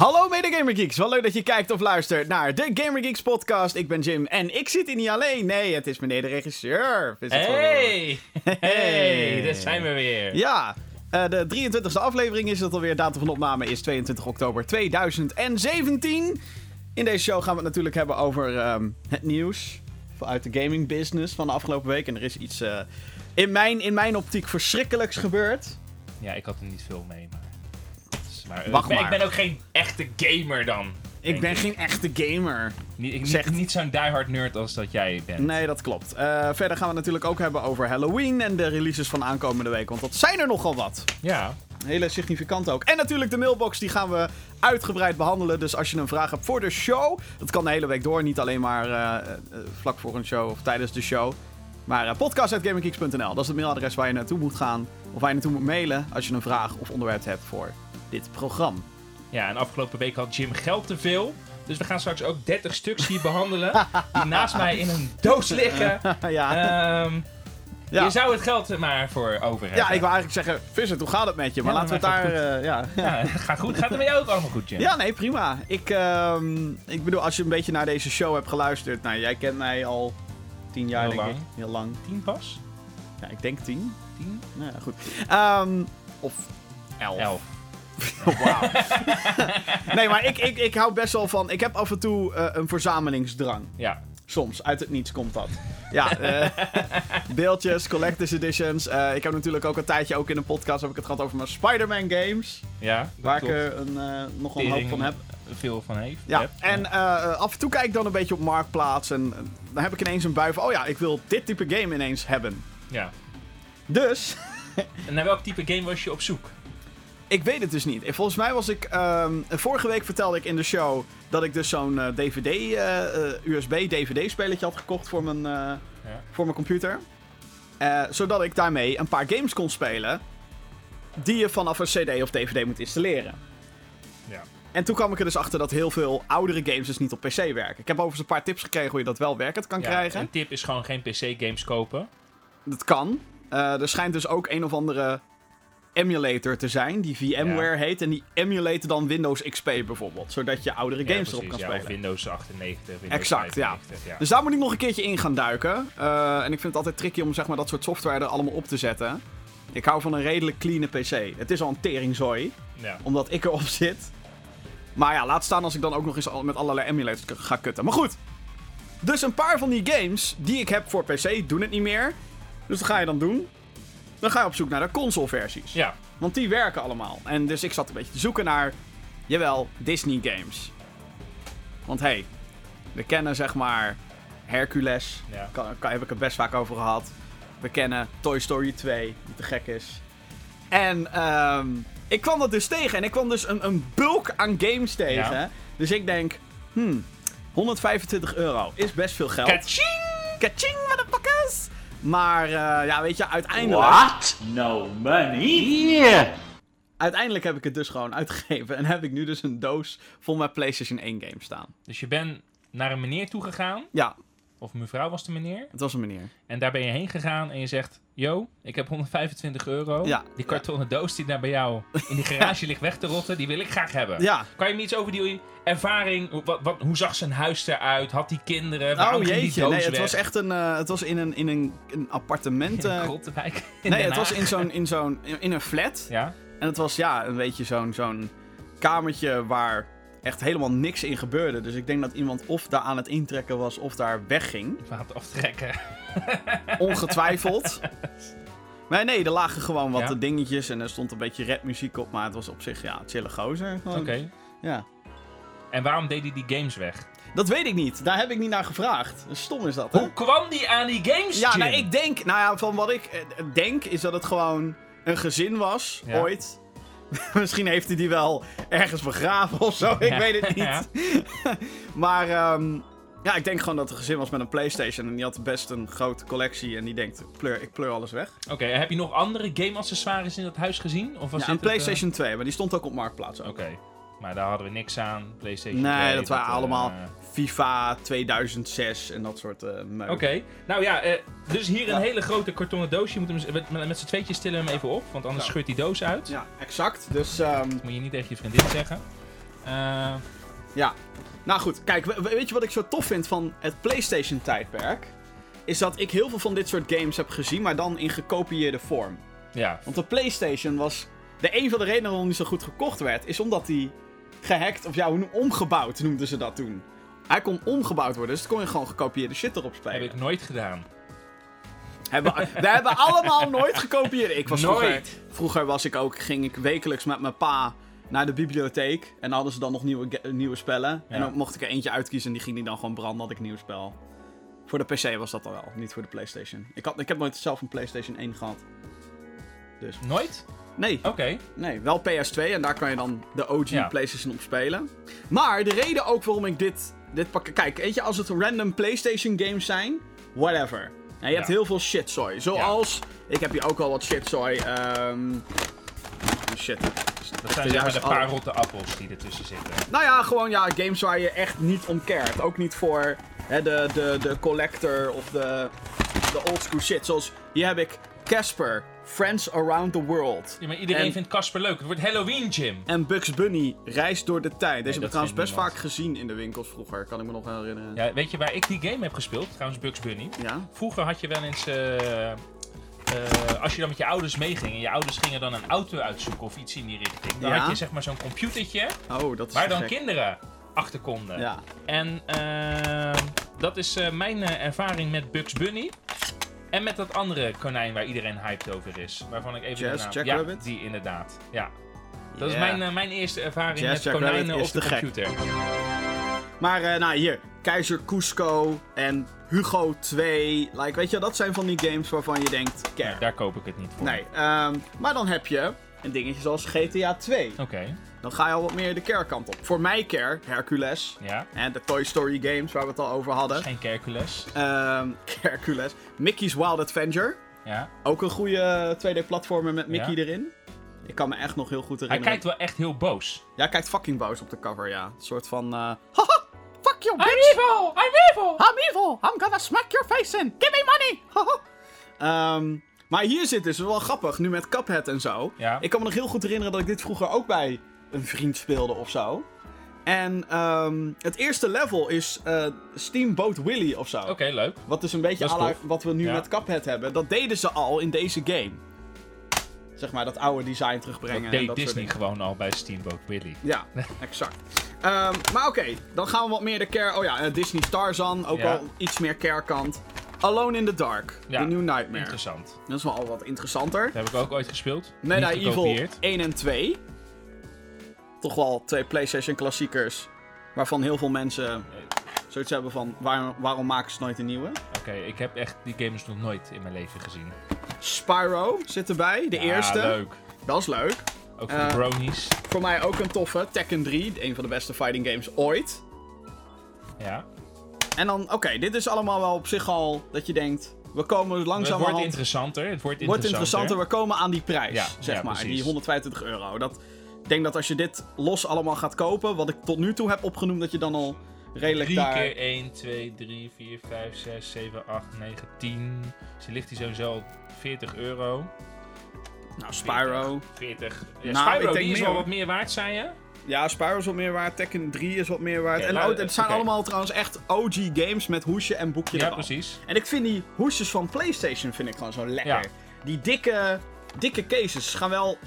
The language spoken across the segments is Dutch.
Hallo mede Gamer Geeks, wel leuk dat je kijkt of luistert naar de Gamer Geeks podcast. Ik ben Jim en ik zit hier niet alleen. Nee, het is meneer de regisseur. Is het Hey! Hey. Hey, daar zijn we weer. Ja, eh, de 23e aflevering is het alweer. Datum van opname is 22 oktober 2017. In deze show gaan we het natuurlijk hebben over ehm, het nieuws uit de gaming business van de afgelopen week. En er is iets eh, in, mijn, in mijn optiek verschrikkelijks gebeurd. Ja, ik had er niet veel mee, maar... Maar, eh, Wacht ik, ben, maar. ik ben ook geen echte gamer dan. Ik ben geen echte gamer. Niet, ik, Zegt- niet, niet zo'n diehard nerd als dat jij bent. Nee, dat klopt. Eh, verder gaan we het natuurlijk ook hebben over Halloween en de releases van aankomende week. Want dat zijn er nogal wat. Ja, Hele significant ook. En natuurlijk de mailbox, die gaan we uitgebreid behandelen. Dus als je een vraag hebt voor de show, dat kan de hele week door. Niet alleen maar eh, vlak voor een show of tijdens de show. Maar uh, podcast.gaminggeeks.nl, dat is het mailadres waar je naartoe moet gaan. Of waar je naartoe moet mailen als je een vraag of onderwerp hebt voor dit programma. ja, en afgelopen week had Jim geld te veel. Dus we gaan straks ook 30 stuks hier behandelen. Die naast mij in een doos liggen. ja. Ehm, Ja. Je zou het geld er maar voor over hebben. ja, ik wil eigenlijk zeggen, Vincent, hoe gaat het met je? Maar Ja, laten we het daar... eh, ja. Ja, gaat goed. Gaat het met jou ook allemaal goed, Jim? Ja, nee, prima. Ik, ehm, ik bedoel, als je een beetje naar deze show hebt geluisterd. Nou, jij kent mij al tien jaar, Heel denk lang. ik. Heel lang. Tien pas? Ja, ik denk tien. Tien? Nou ja, goed. Ehm, of elf. Elf. Wauw. nee, maar ik, ik, ik hou best wel van... Ik heb af en toe eh, een verzamelingsdrang. Ja. Soms, uit het niets komt dat. Ja, eh, beeldjes, collector's editions. Eh, ik heb natuurlijk ook een tijdje, ook in een podcast, heb ik het gehad over mijn Spider-Man games. Ja, Waar klopt. ik er een, nog een hoop van heb. veel van heeft. Ja, hebt. en af en toe kijk ik dan een beetje op Marktplaats. En dan heb ik ineens een bui van... Oh ja, ik wil dit type game ineens hebben. ja. Dus, En naar welk type game was je op zoek? Ik weet het dus niet. En Volgens mij was ik... ehm, vorige week vertelde ik in de show... dat ik dus zo'n eh, DVD... eh, eh, USB-DVD-spelletje had gekocht voor mijn, eh, Ja. voor mijn computer. Eh, zodat ik daarmee een paar games kon spelen... die je vanaf een CD of DVD moet installeren. Ja. En toen kwam ik er dus achter dat heel veel oudere games dus niet op PC werken. Ik heb overigens een paar tips gekregen hoe je dat wel werkend kan krijgen. Een tip is gewoon geen PC-games kopen. Dat kan. Eh, er schijnt dus ook een of andere emulator te zijn, die VMware heet. En die emulate dan Windows XP bijvoorbeeld. Zodat je oudere games ja, erop kan spelen. of Windows 98, Windows Exact, ja. 95, ja. Dus daar moet ik nog een keertje in gaan duiken. Eh, en ik vind het altijd tricky om zeg maar, dat soort software er allemaal op te zetten. Ik hou van een redelijk clean PC. Het is al een teringzooi, Ja. omdat ik erop zit. Maar ja, laat staan als ik dan ook nog eens met allerlei emulators ga kutten. Maar goed. Dus een paar van die games die ik heb voor PC doen het niet meer. Dus wat ga je dan doen? Dan ga je op zoek naar de consoleversies. Ja. Want die werken allemaal. En dus ik zat een beetje te zoeken naar, jawel, Disney games. Want hey, we kennen zeg maar Hercules. Ja. Kan, kan, heb ik het best vaak over gehad. We kennen Toy Story 2, die te gek is. En ehm, ik kwam dat dus tegen. En ik kwam dus een, een bulk aan games tegen. Ja. Dus ik denk, hmm, 125 euro is best veel geld. Kaching! Kaching, motherfuckers! Maar eh, ja, weet je, uiteindelijk... What? No money? Uiteindelijk heb ik het dus gewoon uitgegeven. En heb ik nu dus een doos vol met PlayStation 1 games staan. Dus je bent naar een meneer toe gegaan, Ja, of mevrouw was de meneer, het was een meneer. en daar ben je heen gegaan en je zegt: Yo, ik heb 125 euro. Ja. Die kartonnen doos die daar bij jou in die garage ligt weg te rotten, die wil ik graag hebben. Ja. Kan je me iets over die ervaring? Hoe- Wat, wat, hoe zag zijn huis eruit? Had hij kinderen? Waarom Oh jeetje, nee, het weg? was echt een, eh, het was in een, in een, een appartement. in eh, een Grottenwijk in nee, Den het was in zo'n, in zo'n, in, in een flat. Ja? En het was ja, een beetje zo'n, zo'n kamertje waar echt helemaal niks in gebeurde. Dus ik denk dat iemand of daar aan het intrekken was of daar wegging. We gaan het aftrekken. Ongetwijfeld. Maar nee, er lagen gewoon wat Ja? dingetjes en er stond een beetje rapmuziek op. Maar het was op zich, ja, chille gozer. Oké. Ja. En waarom deed hij die games weg? Dat weet ik niet. Daar heb ik niet naar gevraagd. Stom is dat, hè? Hoe kwam die aan die games, Ja, nou, ik denk... Nou ja, van wat ik eh, denk, is dat het gewoon een gezin was, Ja. ooit. Misschien heeft hij die wel ergens begraven of zo, ik weet het niet. Maar ehm, ja, ik denk gewoon dat het gezin was met een Playstation. En die had best een grote collectie. En die denkt, pleur, ik pleur alles weg. Oké, heb je nog andere game-accessoires in dat huis gezien? Of was Ja, een het, eh, Playstation 2, maar die stond ook op Marktplaats. Oké, maar daar hadden we niks aan. PlayStation Nee, 2, dat waren eh, allemaal FIFA 2006 en dat soort meuk. Oké, nou ja, eh, dus hier een Ja. hele grote kartonnen doos. Je moet hem met, met, z'n tweetjes tillen we hem even op, want anders scheurt die doos uit. Ja, exact. Dus ehm, Moet je niet tegen je vriendin zeggen. Eh, Ja. Nou goed, kijk, we- we- weet je wat ik zo tof vind van het PlayStation-tijdperk? Is dat ik heel veel van dit soort games heb gezien, maar dan in gekopieerde vorm. ja, Want de PlayStation was. De een van de redenen waarom die zo goed gekocht werd, is omdat die gehackt, of ja, omgebouwd noemden ze dat toen. Hij kon omgebouwd worden, dus dan kon je gewoon gekopieerde shit erop spelen. heb ik nooit gedaan. Hebben, we hebben allemaal nooit gekopieerd. Ik was vroeger, Nooit. vroeger was ik ook, ging ik wekelijks met mijn pa naar de bibliotheek. En dan hadden ze dan nog nieuwe, nieuwe spellen. En dan mocht ik er eentje uitkiezen en die ging die dan gewoon branden, had ik een nieuw spel. Voor de PC was dat dan wel, niet voor de PlayStation. Ik, had, ik heb nooit zelf een PlayStation 1 gehad. Nooit? Nee, Oké. nee, wel PS2 en daar kan je dan de OG Ja. PlayStation op spelen. Maar de reden ook waarom ik dit, dit pak. Kijk, weet je, als het random PlayStation games zijn, whatever. En je hebt Ja. heel veel shitzooi. Zoals, ik heb hier ook al wat shitzooi. ehm shit. Dat zijn zeg maar de paar rotte appels die ertussen zitten. Nou ja, gewoon ja, games waar je echt niet om cared. Ook niet voor hè, de, de, de collector of de, de oldschool shit. Zoals hier heb ik Casper, Friends Around the World. Ja, maar iedereen En- vindt Casper leuk. Het wordt Halloween, Jim. En Bugs Bunny, Reis door de tijd. Deze heb ik dat trouwens best niemand. vaak gezien in de winkels vroeger, kan ik me nog herinneren. Ja, weet je waar ik die game heb gespeeld? Trouwens, Bugs Bunny. Ja? Vroeger had je wel eens... eh, eh, als je dan met je ouders meeging en je ouders gingen dan een auto uitzoeken of iets in die richting. Dan Ja. had je zeg maar zo'n computertje Oh, dat is waar dan gek. kinderen achter konden. Ja. En ehm, dat is eh, mijn eh, ervaring met Bugs Bunny. En met dat andere konijn waar iedereen hyped over is. Waarvan ik even Jazz. Jackrabbit? Ja, die inderdaad. Ja. Dat is mijn, eh, mijn eerste ervaring Jazz met Jackrabbit konijnen op de te gek. computer. Maar eh, nou hier, Keizer Cusco en Hugo 2. Like, weet je, dat zijn van die games waarvan je denkt, care. Daar koop ik het niet voor. Nee, ehm, maar dan heb je een dingetje zoals GTA 2. Oké, Dan ga je al wat meer de care kant op. Voor mij care, Hercules. ja. En de Toy Story games waar we het al over hadden. Geen Hercules. Ehm Hercules. Mickey's Wild Adventure. Ja. Ook een goede 2D-platformer met Mickey Ja. erin. Ik kan me echt nog heel goed Hij herinneren. kijkt wel echt heel boos. Ja, hij kijkt fucking boos op de cover, ja. Een soort van... eh, Haha, fuck you, bitch! evil! I'm evil! I'm evil! I'm gonna smack your face in! Give me money! Haha. Ehm, maar hier zit dus wel grappig, nu met Cuphead en zo. Ja. Ik kan me nog heel goed herinneren dat ik dit vroeger ook bij een vriend speelde of zo. En ehm, het eerste level is eh, Steamboat Willie of zo. Oké, leuk. Wat dus een beetje is wat we nu Ja. met Cuphead hebben. Dat deden ze al in deze game. Zeg maar, dat oude design terugbrengen. Dat en deed dat soort Disney gewoon al bij Steamboat Willie. Ja, exact. Ehm, maar oké, dan gaan we wat meer de care... Oh ja, eh, Disney Tarzan, ook Ja. al iets meer care kant. Alone in the Dark, Ja, The New Nightmare. Interessant. Dat is wel al wat interessanter. Dat heb ik ook ooit gespeeld. Medieval gekopieerd. 1 en 2. Toch wel twee PlayStation klassiekers. Waarvan heel veel mensen zoiets hebben van... Waar, waarom maken ze nooit een nieuwe? Oké, ik heb echt die games nog nooit in mijn leven gezien. Spyro zit erbij, de Ja, eerste. leuk. Dat is leuk. Ook voor Eh, de bronies. Voor mij ook een toffe. Tekken 3, een van de beste fighting games ooit. Ja. En dan, oké, dit is allemaal wel op zich al dat je denkt... We komen Het langzaam wordt interessanter. Het wordt wordt interessanter. We komen aan die prijs, Ja, zeg ja, maar. precies. Die 125 euro. Dat, denk dat als je dit los allemaal gaat kopen... Wat ik tot nu toe heb opgenoemd, dat je dan al redelijk 3 daar... keer 1, 2, 3, 4, 5, 6, 7, 8, 9, 10. Dus die ligt hier sowieso al 40 euro. Nou, Spyro. 40. Ja, Nou, Spyro ik die is meer, wel wat meer waard, zei je? Ja, Spyro is wat meer waard. Tekken 3 is wat meer waard. En nou, oh, het zijn allemaal trouwens echt OG games met hoesje en boekje Ja, precies. En ik vind die hoesjes van PlayStation vind ik gewoon zo lekker. Ja. Die dikke, dikke cases gaan wel...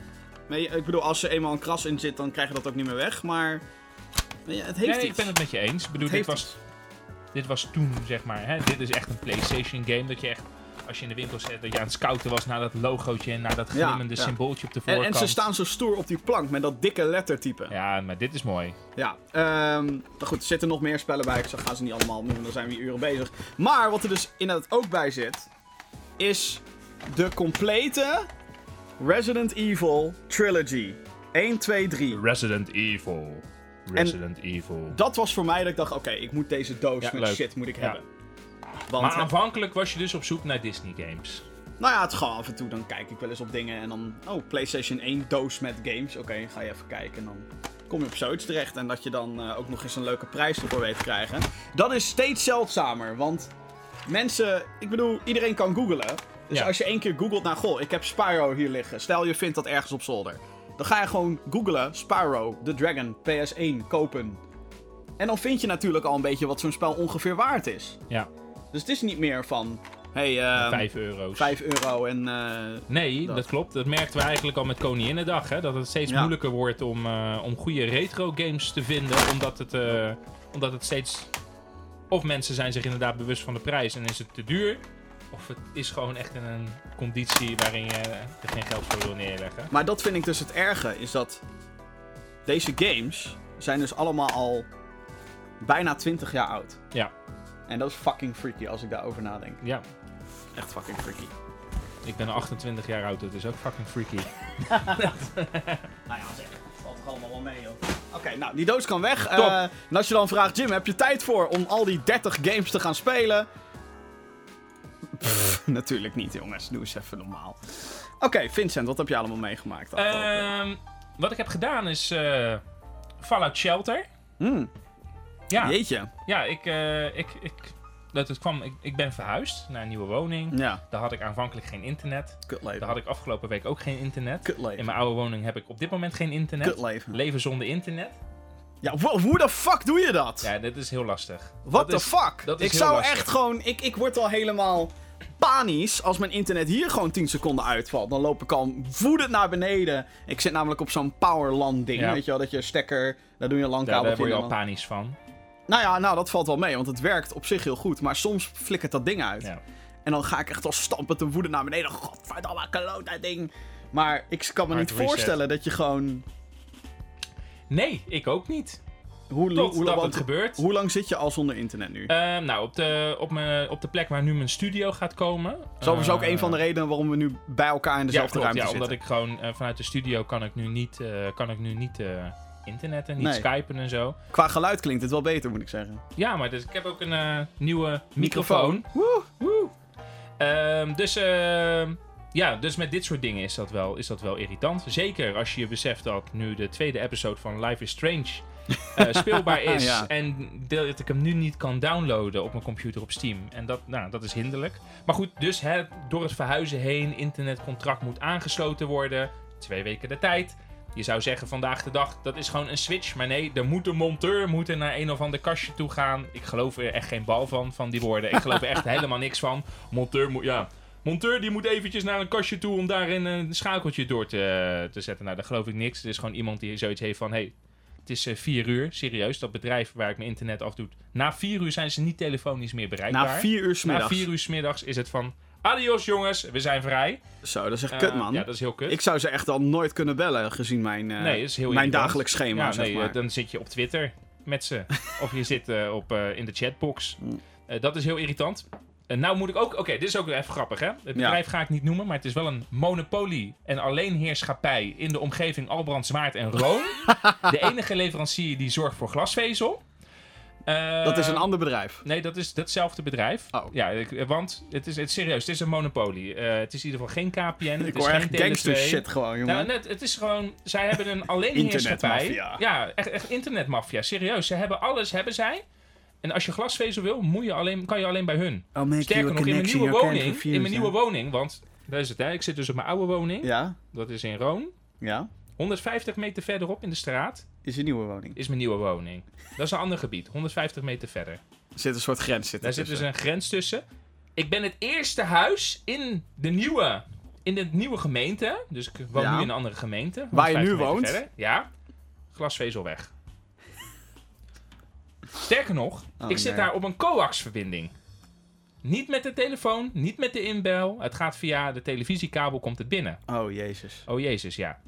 Ik bedoel, als er eenmaal een kras in zit, dan krijg je dat ook niet meer weg. Maar je, het heeft Nee, ik ben het met je eens. Ik bedoel, dit was, dit was toen, zeg maar, hè, dit is echt een PlayStation game. Dat je echt, als je in de winkel zit, dat je aan het scouten was naar dat logootje en naar dat Ja, glimmende ja. symbooltje op de En, voorkant. en ze staan zo stoer op die plank met dat dikke lettertype. Ja, Ja, maar dit is mooi. ehm, maar goed, er zitten nog meer spellen bij. Ik zeg, gaan ze niet allemaal noemen, dan zijn we hier uren bezig. Maar wat er dus inderdaad ook bij zit, is de complete Resident Evil Trilogy. 1, 2, 3. Resident Evil. Resident Evil. Dat was voor mij dat ik dacht, oké, ik moet deze doos Ja, met leuk. shit moet ik Ja. hebben. Want, Maar aanvankelijk was je dus op zoek naar Disney games. nou ja, het gewoon af en toe, dan kijk ik wel eens op dingen en dan, oh, PlayStation 1 doos met games. Oké, ga je even kijken en dan kom je op zoiets terecht. En dat je dan eh, ook nog eens een leuke prijs ervoor weet te krijgen. Dat is steeds zeldzamer, want mensen, ik bedoel, iedereen kan googlen. Dus Ja. als je één keer googelt naar, goh, ik heb Spyro hier liggen. Stel je vindt dat ergens op zolder. Dan ga je gewoon googlen Spyro the Dragon PS1 kopen. En dan vind je natuurlijk al een beetje wat zo'n spel ongeveer waard is. Ja, Dus het is niet meer van, hey, ehm 5 euro's. 5 euro en... eh, Nee, Dat. dat. klopt. Dat merkten we eigenlijk al met Koninginnedag. Hè? Dat het steeds Ja. moeilijker wordt om, eh, om goede retro games te vinden. Omdat het, eh, omdat het steeds... Of mensen zijn zich inderdaad bewust van de prijs en is het te duur. Of het is gewoon echt in een conditie waarin je er geen geld voor wil neerleggen. Maar dat vind ik dus het erge, is dat deze games zijn dus allemaal al bijna 20 jaar oud. Ja. En dat is fucking freaky als ik daarover nadenk. Ja, Echt fucking freaky. ik ben 28 jaar oud. Dat is ook fucking freaky. Nou ja, zeg. Valt toch allemaal wel mee, joh. Oké, nou, die doos kan weg. Eh, en als je dan vraagt, Jim, heb je tijd voor om al die 30 games te gaan spelen? Pff, natuurlijk niet, jongens. Doe eens even normaal. Oké, Vincent, wat heb je allemaal meegemaakt? Ehm, wat ik heb gedaan is eh, Fallout Shelter. Hmm, Ja, Jeetje. ja ik, eh, ik, ik, dat het kwam, ik, ik ben verhuisd naar een nieuwe woning. Ja, Daar had ik aanvankelijk geen internet. kut Daar had ik afgelopen week ook geen internet. In mijn oude woning heb ik op dit moment geen internet. Leven. Zonder internet. Ja, hoe de fuck doe je dat? Ja, dit is heel lastig. What Dat the is- fuck? dat is ik zou lastig. echt gewoon... Ik, ik word al helemaal panisch als mijn internet hier gewoon 10 seconden uitvalt. Dan loop ik al woedend naar beneden. Ik zit namelijk op zo'n powerland ding. Ja. Weet je wel, dat je stekker... Daar doe je een lang Ja, kabel daar word je al panisch van. Nou ja, nou dat valt wel mee, want het werkt op zich heel goed. Maar soms flikkert dat ding uit. Ja. En dan ga ik echt al stampend en woedend naar beneden. Godverdomme, kloot dat ding. Maar ik kan me Hard niet reset. voorstellen dat je gewoon... Nee, ik ook niet. Hoe, Tot hoe, dat want- het gebeurt. hoe lang zit je al zonder internet nu? Ehm, nou, op de, op, mijn, op de plek waar nu mijn studio gaat komen. dat is ook een van de redenen waarom we nu bij elkaar in Ja, dezelfde klopt, ruimte ja, zitten. omdat ik gewoon eh, vanuit de studio kan ik nu niet, eh, kan ik nu niet eh, internetten, niet Nee. skypen en zo. Qua geluid klinkt het wel beter, moet ik zeggen. Ja, maar dus, ik heb ook een nieuwe microfoon. Woe! Woe. Ehm, dus, ehm, ja, dus met dit soort dingen is dat, wel, is dat wel irritant. Zeker als je je beseft dat nu de tweede episode van Life is Strange eh, speelbaar is. Ja. En dat ik hem nu niet kan downloaden op mijn computer op Steam. En dat, nou, dat is hinderlijk. Maar goed, dus hè, door het verhuizen heen, internetcontract moet aangesloten worden. Twee weken de tijd. Je zou zeggen vandaag de dag, dat is gewoon een switch. Maar nee, er moet een monteur moet er naar een of ander kastje toe gaan. Ik geloof er echt geen bal van, van die woorden. Ik geloof er echt helemaal niks van. Monteur moet, ja... Monteur die moet eventjes naar een kastje toe om daar een, een schakeltje door te, te zetten. Nou, daar geloof ik niks. Het is gewoon iemand die zoiets heeft van... Hey, het is eh, vier uur, serieus. Dat bedrijf waar ik mijn internet afdoe. Na vier uur zijn ze niet telefonisch meer bereikbaar. Na vier uur 's Na vier uur 's middags is het van... Adios jongens, we zijn vrij. Zo, dat is echt Eh, kut, man. Ja, dat is heel kut. Ik zou ze echt al nooit kunnen bellen, gezien mijn, nee, dat is heel mijn irritant. dagelijks schema, Ja, zeg nee, maar. dan zit je op Twitter met ze. of je zit op, in de chatbox. Mm. Dat is heel irritant. En nou moet ik ook... Oké, dit is ook even grappig, hè? Het bedrijf ga ik niet noemen, maar het is wel een monopolie en alleenheerschappij in de omgeving Albrand, Zwaard en Roon. de enige leverancier die zorgt voor glasvezel. Eh, dat is een ander bedrijf. Nee, dat is datzelfde bedrijf. Oh. Ja, eh, want het is, het serieus, het is een monopolie. Eh, het is in ieder geval geen KPN, het Ik is hoor geen echt gangster Tele2. shit gewoon, jongen. Nou, net, het is gewoon, zij hebben een alleenheerschappij. Internetmafia. Ja, echt, echt internetmafia, serieus. Ze hebben alles, hebben zij. En als je glasvezel wil, moet je alleen, kan je alleen bij hun. Make Sterker nog, in mijn nieuwe woning, refuse, in mijn nieuwe woning, want dat is het, hè. Ik zit dus op mijn oude woning. Ja, Dat is in Roon. ja. 150 meter verderop in de straat Is je nieuwe woning. is mijn nieuwe woning. Dat is een ander gebied, 150 meter verder. Er zit een soort grens zitten Daar zit dus tussen. een grens tussen. Ik ben het eerste huis in de nieuwe, in de nieuwe gemeente. Dus ik woon Ja. nu in een andere gemeente. Waar je 150 nu woont? verder. Ja. Glasvezel weg. Sterker nog, Oh, ik zit nee. daar op een coax-verbinding. Niet met de telefoon, niet met de inbel. Het gaat via de televisiekabel, komt het binnen. Oh, jezus. Oh jezus, ja.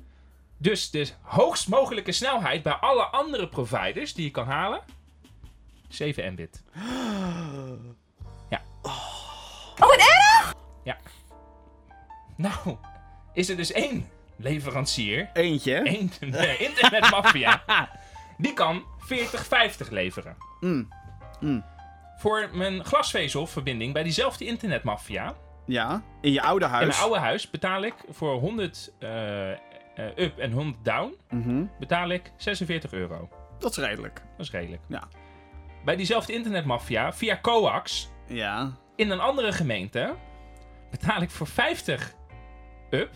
Dus de hoogst mogelijke snelheid bij alle andere providers die je kan halen... 7 Mbit. Ja. Oh, wat erg! Ja. Nou, is er dus één leverancier, Eentje. de internetmafia, die kan 4050 leveren. Mm. Mm. Voor mijn glasvezelverbinding bij diezelfde internetmafia, Ja, in je oude huis. in mijn oude huis, betaal ik voor 100 eh, eh, up en 100 down, Mhm. betaal ik 46 euro. Dat is redelijk. Dat is redelijk. Ja. Bij diezelfde internetmafia, via coax, Ja. in een andere gemeente, betaal ik voor 50 up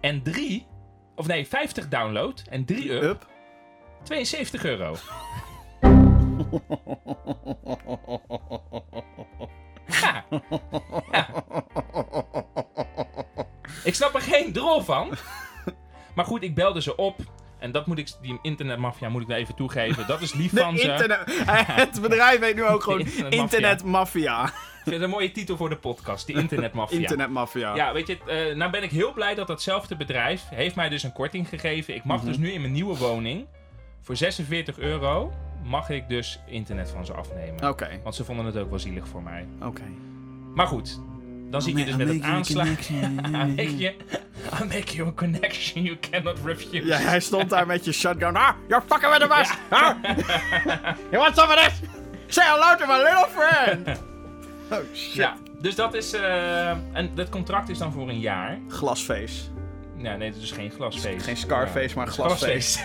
en 3 Of nee, 50 download en 3 up. Up. 72 euro. Ja. Ja. Ik snap er geen drol van. Maar goed, ik belde ze op. En dat moet ik, die internetmafia moet ik wel even toegeven. Dat is lief De van ze. internet, het bedrijf heet nu ook gewoon Internetmafia. Internetmafia. Ik vind het een mooie titel voor de podcast. De internetmafia. Internetmafia. Ja, weet je, eh, nou ben ik heel blij dat datzelfde bedrijf heeft mij dus een korting gegeven. Ik mag Mhm. dus nu in mijn nieuwe woning voor 46 euro mag ik dus internet van ze afnemen. Oké, Want ze vonden het ook wel zielig voor mij. oké. Maar goed, dan zit je dus met het aansluiten. I make you, I make you a connection you cannot refuse. Ja, hij stond daar met je shotgun. Ah, you're fucking with the. Ah. you want some of this? Say hello to my little friend. Oh shit. Ja, dus dat is. eh, en dat contract is dan voor een jaar. Glasface. Ja, nee, het is geen glasface. Geen Scarface, maar glasface.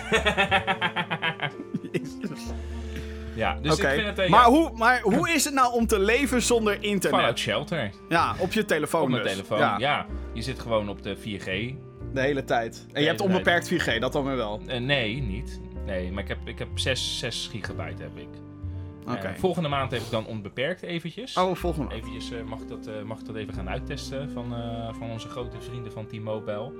ja, dus ik vind het. eh, maar, ja, hoe, maar hoe is het nou om te leven zonder internet? Fallout Shelter. Ja, op je telefoon Op mijn dus. telefoon. Ja, Ja. je zit gewoon op de 4G. de hele tijd. En je hebt onbeperkt 4G, dat dan weer wel. Eh, nee, niet. Nee, maar ik heb, ik heb 6, 6 gigabyte heb ik. Eh, volgende maand heb ik dan onbeperkt eventjes. Oh, volgende maand. Eventjes mag, ik dat, mag ik dat even gaan uittesten van, van onze grote vrienden van T-Mobile.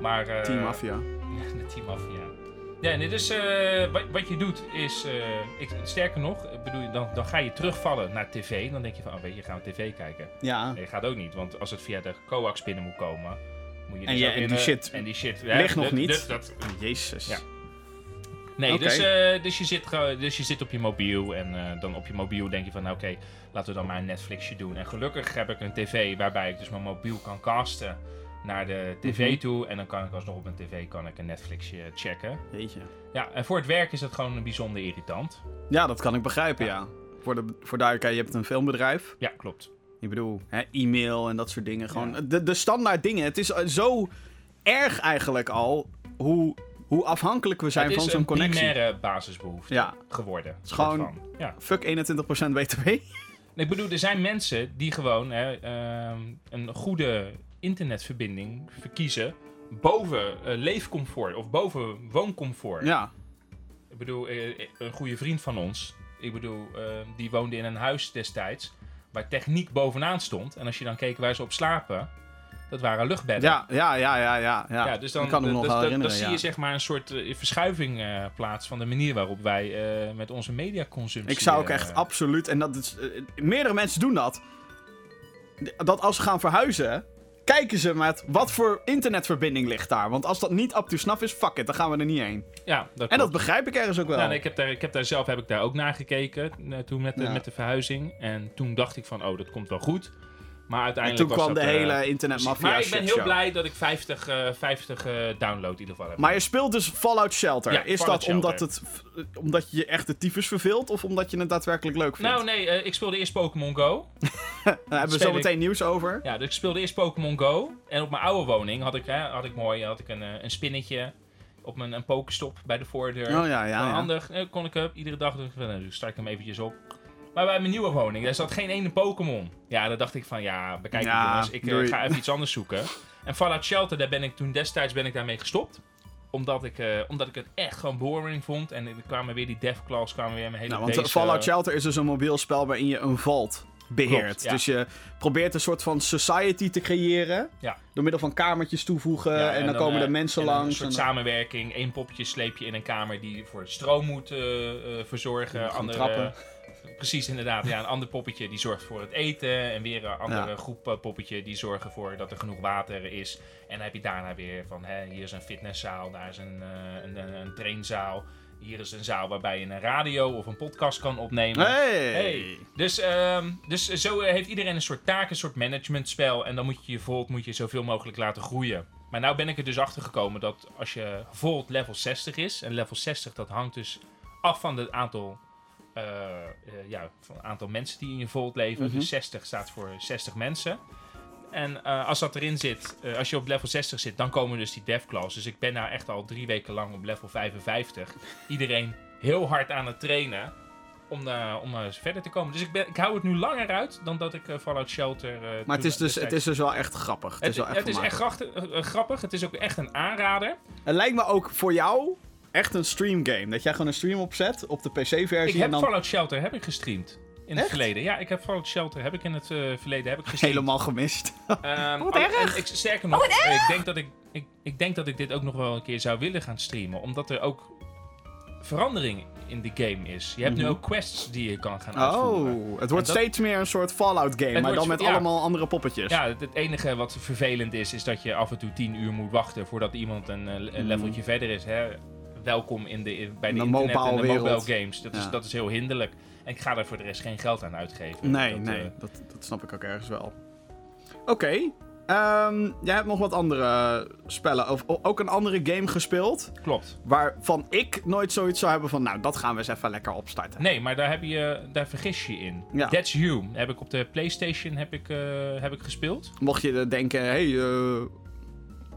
Maar, eh, Team Mafia. de Team Mafia. Ja, nee, dus eh, wat, wat je doet is, eh, ik, sterker nog, bedoel, dan, dan ga je terugvallen naar tv. Dan denk je van, oh weet je, gaan we tv kijken. Ja. Nee, gaat ook niet, want als het via de coax binnen moet komen, moet je En dus en in, die shit en die shit ligt nog niet. dat- dat, Jezus. Ja. Nee, dus, dus, je zit, dus je zit op je mobiel en dan op je mobiel denk je van, nou, oké, laten we dan maar een Netflixje doen. En gelukkig heb ik een tv waarbij ik dus mijn mobiel kan casten naar de tv Mhm. toe. En dan kan ik alsnog op mijn tv kan ik een Netflixje checken. Jeetje. Ja, en voor het werk is dat gewoon bijzonder irritant. Ja, dat kan ik begrijpen, ja. Voor de, voor duidelijkheid, je hebt een filmbedrijf. Ja, klopt. Ik bedoel, hè, e-mail en dat soort dingen. Gewoon Ja. de, de standaard dingen. Het is eh, zo erg eigenlijk al hoe, hoe afhankelijk we zijn het van is zo'n een connectie. primaire basisbehoefte Ja, geworden. is gewoon-. Ja. fuck 21% BTW. Nee, Ik bedoel, er zijn mensen die gewoon hè, ehm, een goede internetverbinding verkiezen boven eh, leefcomfort of boven wooncomfort. Ja, Ik bedoel, eh, een goede vriend van ons, ik bedoel, eh, die woonde in een huis destijds waar techniek bovenaan stond. En als je dan keek waar ze op slapen, dat waren luchtbedden. ja, ja, ja, ja, ja. ja. Ja, dus dan, ik kan nog dus, wel dan- zie je zeg maar een soort eh, verschuiving eh, plaats van de manier waarop wij eh, met onze mediaconsumptie... Ik zou ook eh, echt absoluut, en dat is, eh, meerdere mensen doen dat, dat als ze gaan verhuizen, kijken ze met wat voor internetverbinding ligt daar. Want als dat niet up to snuff is, fuck it, dan gaan we er niet heen. Ja, dat En dat begrijp ik ergens ook wel. Ja, nee, ik, heb daar, ik heb daar zelf heb ik daar ook naar gekeken eh, toen met de, Ja. met de verhuizing. En toen dacht ik van, oh, dat komt wel goed. Maar en uiteindelijk toen was kwam de dat, eh, hele internetmafia Maar ik ben heel blij dat ik 50, eh 50 eh, download in ieder geval heb. Maar je speelt dus Fallout Shelter. Ja, is Fallout dat omdat, het, omdat je je echt de tyfus verveelt of omdat je het daadwerkelijk leuk vindt? nou, nee, eh, ik speelde eerst Pokémon Go. Daar hebben we zo meteen nieuws over. Ja, dus ik speelde eerst Pokémon Go. En op mijn oude woning had ik, hè, had ik mooi had ik een, eh, een spinnetje op mijn een Pokéstop bij de voordeur. Oh ja, ja, Nou. Handig, eh, kon ik hem iedere dag doen. Dus start ik hem eventjes op. Maar bij mijn nieuwe woning, daar zat geen ene Pokémon. Ja, dan dacht ik van, ja, bekijk het Ja, jongens, ik eh, doei. ga even iets anders zoeken. En Fallout Shelter, daar ben ik toen destijds ben ik daarmee gestopt. Omdat ik, eh, omdat ik het echt gewoon boring vond. En er kwamen weer die Deathclaws, kwamen weer mijn hele Nou, want Fallout eh, Shelter is dus een mobiel spel waarin je een vault beheert. Klopt, ja. Dus je probeert een soort van society te creëren. Ja. Door middel van kamertjes toevoegen. Ja, en, dan, komen er mensen en langs. Een soort en samenwerking. Eén popje sleep je in een kamer die voor stroom moet eh, verzorgen. Andere, trappen. Precies, inderdaad. Ja, een ander poppetje die zorgt voor het eten. En weer een andere Ja. groep eh, poppetje die zorgen voor dat er genoeg water is. En dan heb je daarna weer van, hè, hier is een fitnesszaal, daar is een, eh, een, een, een trainzaal. Hier is een zaal waarbij je een radio of een podcast kan opnemen. Hey! Hey. Dus, ehm, dus zo eh, heeft iedereen een soort taak, een soort managementspel. En dan moet je je Volt moet je zoveel mogelijk laten groeien. Maar nou ben ik er dus achter gekomen dat als je Volt level 60 is. En level 60 dat hangt dus af van het aantal, ja, van het aantal mensen die in je Volt leven. Mhm. Dus 60 staat voor 60 mensen. En eh, als dat erin zit, eh, als je op level 60 zit, dan komen dus die devclaws. Dus ik ben nou echt al drie weken lang op level 55. Iedereen heel hard aan het trainen. om, eh, om eh, verder te komen. Dus ik, ben, ik hou het nu langer uit dan dat ik eh, Fallout Shelter... eh, Maar het is, dus, het is dus wel echt grappig. Het, Het, is wel echt het is echt eh, grappig. Het is ook echt een aanrader. Het lijkt me ook voor jou echt een streamgame. Dat jij gewoon een stream opzet op de PC-versie. Ik en heb dan Fallout Shelter heb ik gestreamd. In het verleden. Ja, ik heb Fallout Shelter heb ik in het eh, verleden heb ik gestreamd. helemaal gemist. Wat oh, erg. en ik, sterker nog, ik, denk dat ik, ik, ik denk dat ik dit ook nog wel een keer zou willen gaan streamen. Omdat er ook verandering in de game is. Je hebt nu Mhm. ook quests die je kan gaan uitvoeren. Oh, het wordt dat- steeds meer een soort Fallout game, Het maar dan met ja. allemaal andere poppetjes. Ja, het, enige wat vervelend is, is dat je af en toe 10 uur moet wachten voordat iemand een, eh, een leveltje verder is. Hè. Welkom in de, in- bij de, De internet en mobile de mobile games. Dat, is, dat is heel hinderlijk. En ik ga daar voor de rest geen geld aan uitgeven. Nee, Dat, nee, eh, dat, dat snap ik ook ergens wel. Oké, ehm, jij hebt nog wat andere spellen, of ook een andere game gespeeld, klopt. waarvan ik nooit zoiets zou hebben van, nou, dat gaan we eens even lekker opstarten. Nee, maar daar, heb je, daar vergis je in. Ja. That's You heb ik op de PlayStation heb ik, eh, heb ik gespeeld. Mocht je denken, hé, hey, eh,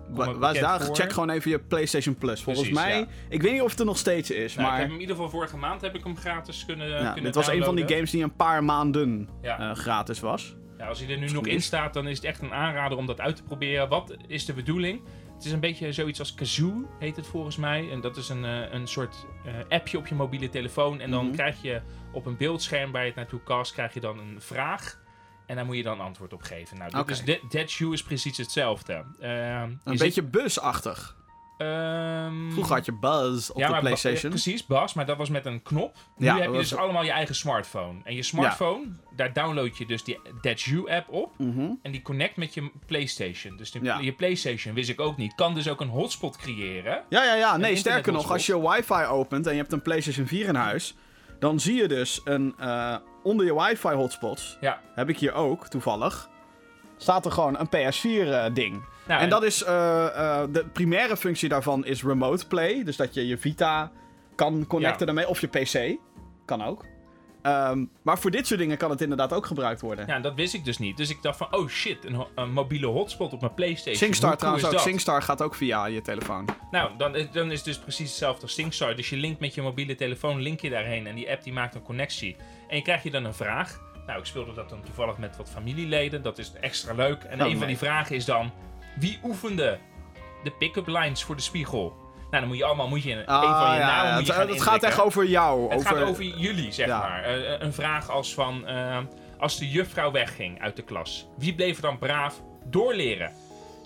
wa- het daar? voor. Check gewoon even je PlayStation Plus. Volgens Precies, mij, ja. ik weet niet of het er nog steeds is, Nou, maar ik heb hem in ieder geval vorige maand heb ik hem gratis kunnen, ja, kunnen dit was een van die games die een paar maanden Ja. eh, gratis was. Ja, als hij er nu nog in staat, dan is het echt een aanrader om dat uit te proberen. Wat is de bedoeling? Het is een beetje zoiets als Kazoo, heet het volgens mij. En dat is een, eh, een soort eh, appje op je mobiele telefoon. En dan Mhm. krijg je op een beeldscherm waar je het naartoe cast, krijg je dan een vraag. En daar moet je dan antwoord op geven. Nou, dit is, Dead- Dead You is precies hetzelfde. Ehm, Een zit- beetje busachtig. ehm, Vroeger had je Buzz op ja, de maar PlayStation. precies, Bas, maar dat was met een knop. Nu Ja, heb je dus allemaal je eigen smartphone. En je smartphone, daar download je dus die Dead You app op. Mhm. En die connect met je PlayStation. Dus de- je PlayStation, wist ik ook niet, kan dus ook een hotspot creëren. Ja, ja, ja. Nee, sterker nog, als je wifi opent en je hebt een PlayStation 4 in huis, dan zie je dus een, eh, onder je wifi hotspots, Ja. heb ik hier ook toevallig, staat er gewoon een PS4 eh, ding. Nou, en dat is, eh, de primaire functie daarvan is remote play, dus dat je je Vita kan connecten Ja. daarmee, of je PC, kan ook. Ehm, maar voor dit soort dingen kan het inderdaad ook gebruikt worden. Ja, dat wist ik dus niet. Dus ik dacht van, oh shit, een, ho- een mobiele hotspot op mijn PlayStation. SingStar trouwens ook. dat? SingStar gaat ook via je telefoon. Nou, dan, is- dan is het dus precies hetzelfde als SingStar. Dus je linkt met je mobiele telefoon, link je daarheen. En die app die maakt een connectie. En je krijgt je dan een vraag. Nou, ik speelde dat dan toevallig met wat familieleden. Dat is extra leuk. En Oh, een van die vragen is dan... Wie oefende de pick-up lines voor de spiegel? Nou, dan moet je allemaal moet je een, Ah, een van je ja, namen moet het, gaan het gaat echt over jou. Het over... gaat over jullie, zeg maar. Eh, een vraag als van... eh, als de juffrouw wegging uit de klas, wie bleef er dan braaf doorleren?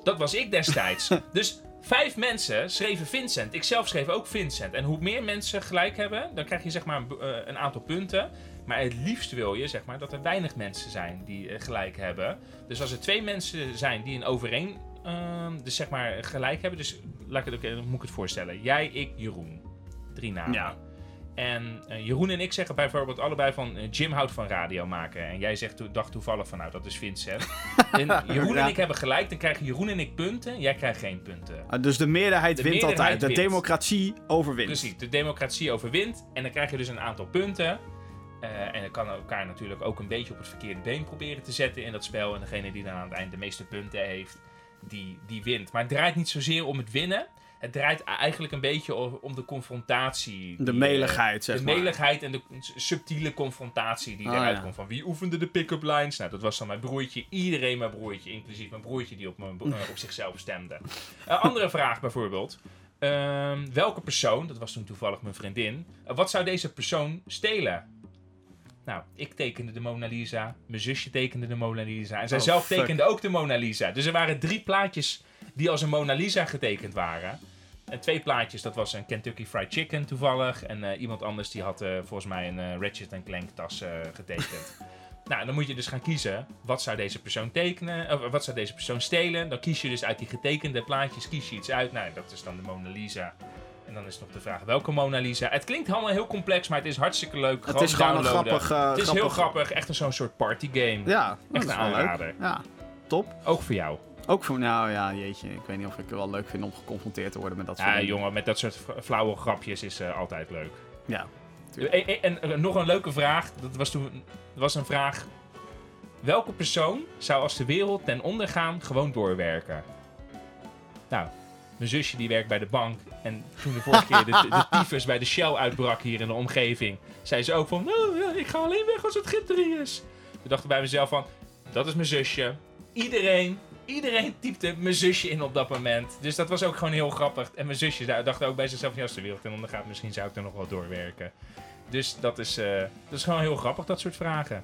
Dat was ik destijds. dus vijf mensen schreven Vincent. Ik zelf schreef ook Vincent. En hoe meer mensen gelijk hebben, dan krijg je zeg maar een, eh, aantal punten. Maar het liefst wil je zeg maar dat er weinig mensen zijn die eh, gelijk hebben. Dus als er twee mensen zijn die een overeen... ehm, dus zeg maar gelijk hebben. Dus laat ik het ook, eh, moet ik het voorstellen. Jij, ik, Jeroen. Drie namen. Ja. En eh, Jeroen en ik zeggen bijvoorbeeld allebei van eh, Jim houdt van radio maken. En jij zegt, to- dacht toevallig van nou dat is Vincent. en Jeroen Ja. en ik hebben gelijk, dan krijgen Jeroen en ik punten. Jij krijgt geen punten. Ah, Dus de meerderheid De wint meerderheid altijd. De wint. democratie overwint. Precies, de democratie overwint. En dan krijg je dus een aantal punten. En dan kan elkaar natuurlijk ook een beetje op het verkeerde been proberen te zetten in dat spel. En degene die dan aan het eind de meeste punten heeft, die, die wint. Maar het draait niet zozeer om het winnen. Het draait eigenlijk een beetje om de confrontatie. De die, eh, meligheid, zeg de maar. meligheid en de subtiele confrontatie die Ah, eruit ja. komt. Van wie oefende de pick-up lines? Nou, dat was dan mijn broertje. Iedereen mijn broertje, inclusief mijn broertje die op, mijn, eh, op zichzelf stemde. Een andere vraag bijvoorbeeld. Ehm, welke persoon, dat was toen toevallig mijn vriendin, eh, wat zou deze persoon stelen? Nou, ik tekende de Mona Lisa, mijn zusje tekende de Mona Lisa en zij Oh, zelf fuck. tekende ook de Mona Lisa. Dus er waren drie plaatjes die als een Mona Lisa getekend waren. En twee plaatjes, dat was een Kentucky Fried Chicken toevallig. En eh, iemand anders die had eh, volgens mij een eh, Ratchet Clank tas getekend. nou, dan moet je dus gaan kiezen. Wat zou deze persoon tekenen? Of wat zou deze persoon stelen? Dan kies je dus uit die getekende plaatjes kies je iets uit. Nou, dat is dan de Mona Lisa. En dan is nog de vraag welke Mona Lisa. Het klinkt allemaal heel complex, maar het is hartstikke leuk. Het is gewoon een grappig... eh, Het is heel grappig- echt een zo'n soort partygame. Ja, Echt een wel leuk. aanrader. Ja, top. Ook voor jou. Ook voor... Nou ja, jeetje. Ik weet niet of ik het wel leuk vind om geconfronteerd te worden met dat soort Ja, dingen. jongen, met dat soort flauwe grapjes is eh, altijd leuk. Ja. En, en- en, eh, nog een leuke vraag. Dat was toen dat was een vraag. Welke persoon zou als de wereld ten onder gaan gewoon doorwerken? Nou, Mijn zusje die werkt bij de bank. En toen de vorige keer de, de bij de Shell uitbrak hier in de omgeving, zei ze ook van, ja, ik ga alleen weg als het gitterie is. Toen dacht ik bij mezelf van, dat is mijn zusje. Iedereen, iedereen typte mijn zusje in op dat moment. Dus dat was ook gewoon heel grappig. En mijn zusje dacht ook bij zichzelf, ja, als de wereld ten onder gaat, misschien zou ik er nog wel doorwerken. Dus dat is, eh, dat is gewoon heel grappig, dat soort vragen.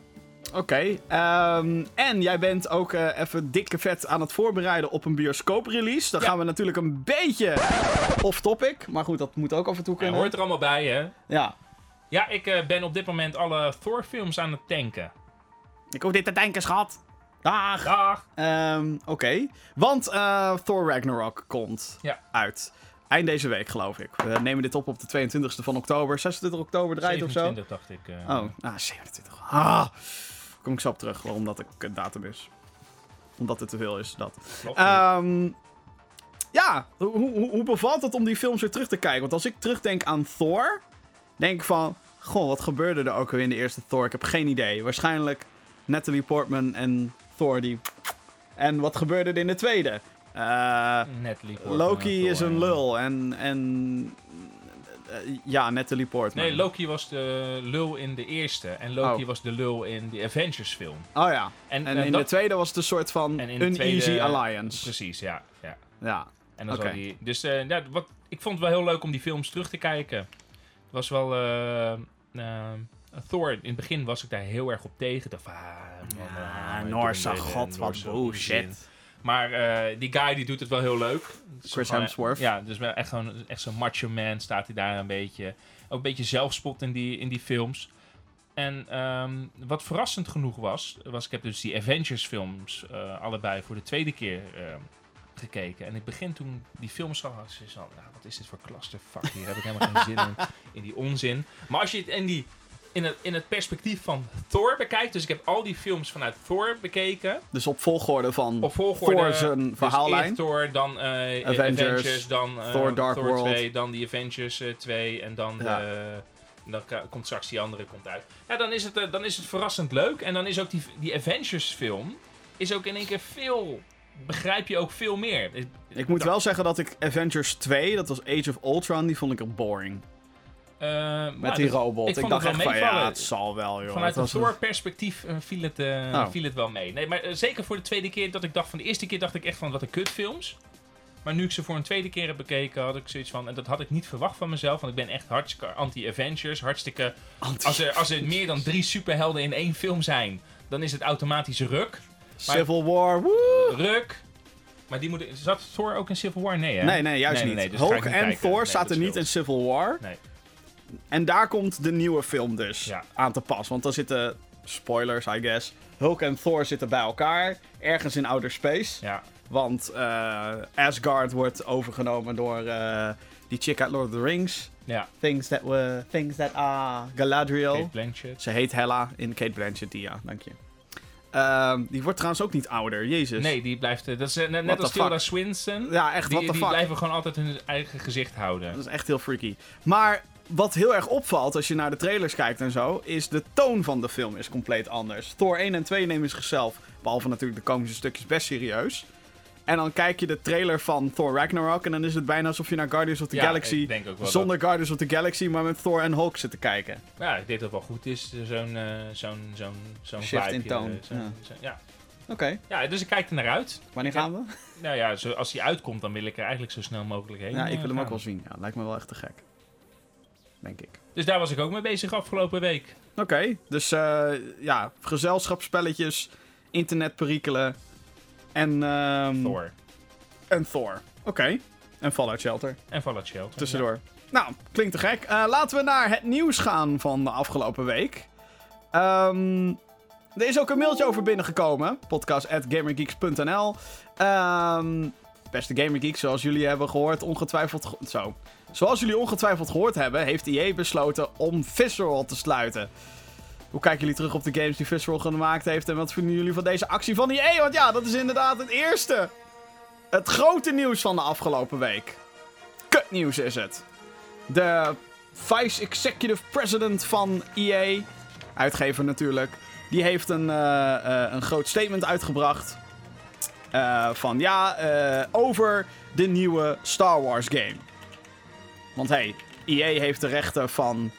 Oké. ehm, en jij bent ook eh, even dikke vet aan het voorbereiden op een bioscoop-release. Dan Ja. gaan we natuurlijk een beetje off-topic. Maar goed, dat moet ook af en toe En kunnen. hoort er allemaal bij, hè? Ja. Ja, ik eh, ben op dit moment alle Thor-films aan het tanken. Ik hoef dit te denken, schat. Dag. Dag! Ehm, Oké. Want eh, Thor Ragnarok komt Ja. uit. Eind deze week, geloof ik. We nemen dit op op de 22e van oktober. 26 oktober draait of zo. 27 dacht ik. eh. Oh, ah, 27. Ah, kom ik zo op terug, waarom dat een datum is. Omdat het te veel is, dat. Ehm, ja, hoe, hoe, hoe bevalt het om die films weer terug te kijken? Want als ik terugdenk aan Thor, denk ik van... Goh, wat gebeurde er ook weer in de eerste Thor? Ik heb geen idee. Waarschijnlijk Natalie Portman en Thor die... En wat gebeurde er in de tweede? Eh, Natalie Portman Loki is een lul en... en eh, ja, Natalie Portman. Nee, Loki was de lul in de eerste. En Loki Oh. was de lul in de Avengers film. Oh ja. En, En in dat- de tweede was het een soort van En in de uneasy tweede- alliance. Precies, ja. ja. Ja. En dan Oké. zal die, dus eh, ja, wat, ik vond het wel heel leuk om die films terug te kijken. Het was wel... Thor, in het begin was ik daar heel erg op tegen. Dacht van, ah, Ja, ah, Noorse een- god, wat bullshit. Maar eh, die guy die doet het wel heel leuk. Chris gewoon- Hemsworth. Ja, dus echt, gewoon, echt zo'n macho man staat hij daar een beetje. Ook een beetje zelfspot in die, in die films. En ehm, wat verrassend genoeg was, was ik heb dus die Avengers films eh, allebei voor de tweede keer ehm, gekeken. En ik begin toen die films zag, ik zo, nou, wat is dit voor clusterfuck hier? Heb ik helemaal geen zin in, in die onzin. Maar als je het in, die, in, het, in het perspectief van Thor bekijkt, dus ik heb al die films vanuit Thor bekeken. Dus op volgorde van Op volgorde. Thor zijn dus verhaallijn. Thor, dan eh, Avengers, Avengers, dan eh, Thor Dark World. 2, dan die Avengers eh, 2 en dan, Ja. dan komt straks die andere komt uit. Ja, dan is het, eh, dan is het verrassend leuk. En dan is ook die, die Avengers film is ook in één keer veel... Begrijp je ook veel meer. Ik moet wel zeggen dat ik Avengers 2, dat was Age of Ultron, die vond ik er boring. Eh, Met die robot. ik dacht echt wel van, ja, meevallen. het zal wel, joh. Vanuit Het een was Thor-perspectief eh, viel, het, eh, Oh. viel het wel mee. Nee, maar zeker voor de tweede keer dat ik dacht van... De eerste keer dacht ik echt van, wat een kutfilms. Maar nu ik ze voor een tweede keer heb bekeken, had ik zoiets van... En dat had ik niet verwacht van mezelf, want ik ben echt hartstikke anti-Avengers. Hartstikke... anti- Als er, als er meer dan drie superhelden in één film zijn, dan is het automatisch ruk. Civil War, woe! Ruk. Maar die moet... Zat Thor ook in Civil War? Nee, hè? Nee, nee, juist Nee, niet. nee, dus Hulk en. Thor zaten niet in Civil War. Nee. En daar komt de nieuwe film dus Ja. aan te pas. Want dan zitten, spoilers I guess, Hulk en Thor zitten bij elkaar. Ergens in outer space. Ja, Want eh, Asgard wordt overgenomen door eh, die chick uit Lord of the Rings. ja. Things that were, things that are Galadriel. Kate Blanchett. Ze heet Hella in Kate Blanchett, die, ja, dank je. Ehm, die wordt trouwens ook niet ouder, jezus. Nee, die blijft... eh, Dat is net, als Tilda fuck? Swinton. Ja, echt, Die, what the die fuck. blijven gewoon altijd hun eigen gezicht houden. Dat is echt heel freaky. Maar wat heel erg opvalt als je naar de trailers kijkt en zo, is de toon van de film is compleet anders. Thor 1 en 2 nemen zichzelf, behalve natuurlijk de komische stukjes, best serieus. En dan kijk je de trailer van Thor Ragnarok en dan is het bijna alsof je naar Guardians of the Ja, Galaxy, zonder Guardians of the Galaxy, maar met Thor en Hulk zit te kijken. Ja, ik denk dat het wel goed is. eh, Zo'n eh, zo'n zo'n zo'n Shift in toon, eh, zo'n- ja. Oké, ja, dus ik kijk er naar uit. wanneer gaan we? Nou ja, zo, als die uitkomt, dan wil ik er eigenlijk zo snel mogelijk heen. Ja, ik wil hem ook wel zien. Ja, lijkt me wel echt te gek. Denk ik. Dus daar was ik ook mee bezig afgelopen week. Oké, dus eh, ja, gezelschapsspelletjes, internetperikelen en... ehm, Thor En Thor. Oké. En Fallout Shelter. en Fallout Shelter. Tussendoor. Nou, klinkt te gek. Eh, laten we naar het nieuws gaan van de afgelopen week. Ehm, er is ook een mailtje over binnengekomen. Podcast.gamergeeks.nl Ehm Beste Gamergeeks, zoals jullie hebben gehoord, ongetwijfeld... ge- Zo. Zoals jullie ongetwijfeld gehoord hebben, heeft EA besloten om Visceral te sluiten. Hoe kijken jullie terug op de games die Visceral gemaakt heeft? En wat vinden jullie van deze actie van EA? Want ja, dat is inderdaad het eerste het grote nieuws van de afgelopen week. Kutnieuws is het. De Vice Executive President van EA, uitgever natuurlijk, die heeft een, eh, eh, een groot statement uitgebracht. eh, van ja, over de nieuwe Star Wars game. Want hey, EA heeft de rechten van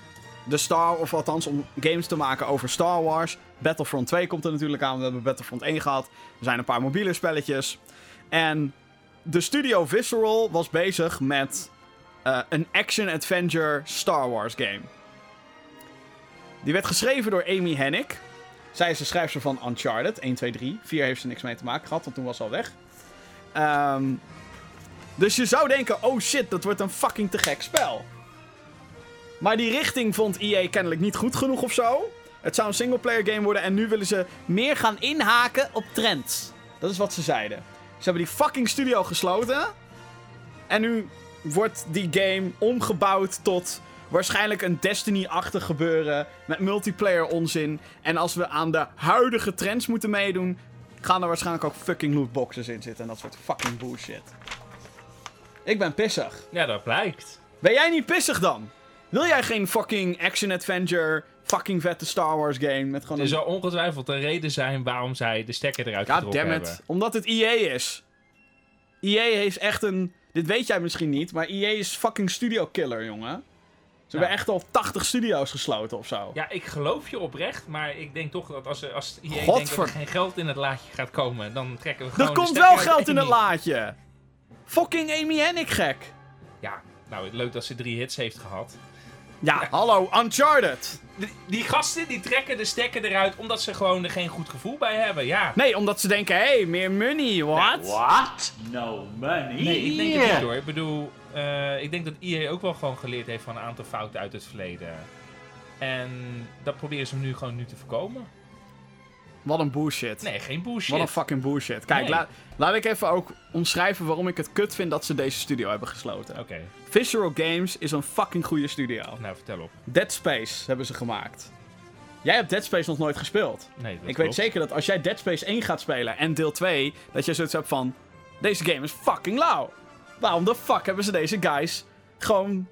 de Star, of althans om games te maken over Star Wars. Battlefront 2 komt er natuurlijk aan. We hebben Battlefront 1 gehad. Er zijn een paar mobiele spelletjes. En de studio Visceral was bezig met eh, een action-adventure Star Wars game. Die werd geschreven door Amy Hennig. Zij is de schrijfster van Uncharted 1, 2, 3. 4 heeft ze niks mee te maken gehad, want toen was ze al weg. Ehm, dus je zou denken, oh shit, dat wordt een fucking te gek spel. Maar die richting vond EA kennelijk niet goed genoeg of zo. Het zou een singleplayer game worden en nu willen ze meer gaan inhaken op trends. Dat is wat ze zeiden. Ze hebben die fucking studio gesloten. En nu wordt die game omgebouwd tot waarschijnlijk een Destiny-achtig gebeuren. Met multiplayer onzin. En als we aan de huidige trends moeten meedoen, gaan er waarschijnlijk ook fucking lootboxes in zitten. En dat soort fucking bullshit. Ik ben pissig. Ja, dat blijkt. Ben jij niet pissig dan? Wil jij geen fucking action-adventure, fucking vette Star Wars game met gewoon Er een... zal ongetwijfeld een reden zijn waarom zij de stekker eruit God getrokken damn it. hebben. Omdat het EA is. EA heeft echt een... Dit weet jij misschien niet, maar EA is fucking studio killer, jongen. Ze hebben echt al 80 studio's gesloten of zo. Ja, ik geloof je oprecht, maar ik denk toch dat als, als IE denkt dat er geen geld in het laadje gaat komen, dan trekken we er gewoon de komt wel geld in het Amy. Fucking Amy Hennig gek. Ja, nou, leuk dat ze drie hits heeft gehad. Ja, hallo, Uncharted. Die, die gasten die trekken de stekker eruit omdat ze gewoon er geen goed gevoel bij hebben. Ja. Nee, omdat ze denken, hé, hey, meer money, what? What? No money? Nee, ik denk het niet hoor. Ik bedoel, eh, ik denk dat EA ook wel gewoon geleerd heeft van een aantal fouten uit het verleden. En dat proberen ze nu gewoon nu te voorkomen. Wat een bullshit. Nee, geen bullshit. Wat een fucking bullshit. Kijk, Nee. laat, laat ik even ook omschrijven waarom ik het kut vind dat ze deze studio hebben gesloten. Oké, Visceral Games is een fucking goede studio. nou vertel op. Dead Space hebben ze gemaakt. Jij hebt Dead Space nog nooit gespeeld. Nee, dat ik klopt. weet zeker dat als jij Dead Space 1 gaat spelen en deel 2, dat je zoiets hebt van... Deze game is fucking lauw. Waarom de fuck hebben ze deze guys gewoon...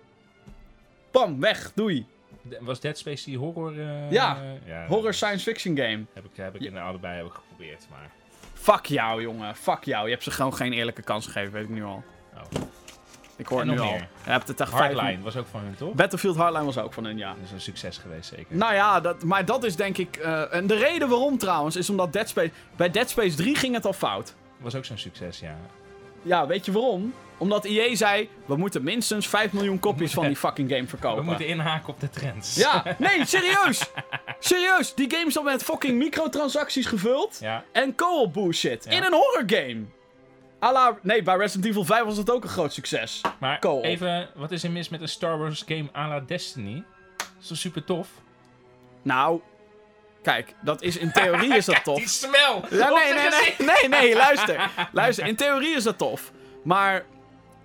Bam, weg, doei. De- Was Dead Space die horror... eh, Ja, ja Horror science fiction game. Heb ik, heb ik in allebei heb ik geprobeerd, maar... Fuck jou, jongen. Fuck jou. Je hebt ze gewoon geen eerlijke kans gegeven, weet ik nu al. Oh. Ik hoor het nu nog al. meer? Je hebt het echt vijf- Hardline was ook van hun, toch? Battlefield Hardline was ook van hun, ja. Dat is een succes geweest, zeker. Nou ja, dat, maar dat is denk ik... eh, en de reden waarom trouwens, is omdat Dead Space... Bij Dead Space 3 ging het al fout. Was ook zo'n succes, ja. Ja, weet je waarom? Omdat EA zei, we moeten minstens 5 miljoen kopies van die fucking game We verkopen. moeten inhaken op de trends. Ja, nee, serieus! serieus, die game is al met fucking microtransacties gevuld. Ja. En co-op bullshit. Ja. In een horror game. A la, nee, bij Resident Evil 5 was het ook een groot succes. Maar even, wat is er mis met een Star Wars game à la Destiny? Dat is toch super tof? Nou, kijk, dat is in theorie is dat tof. die smel! Ja, nee, nee, nee, nee, nee, luister. Luister, in theorie is dat tof. Maar,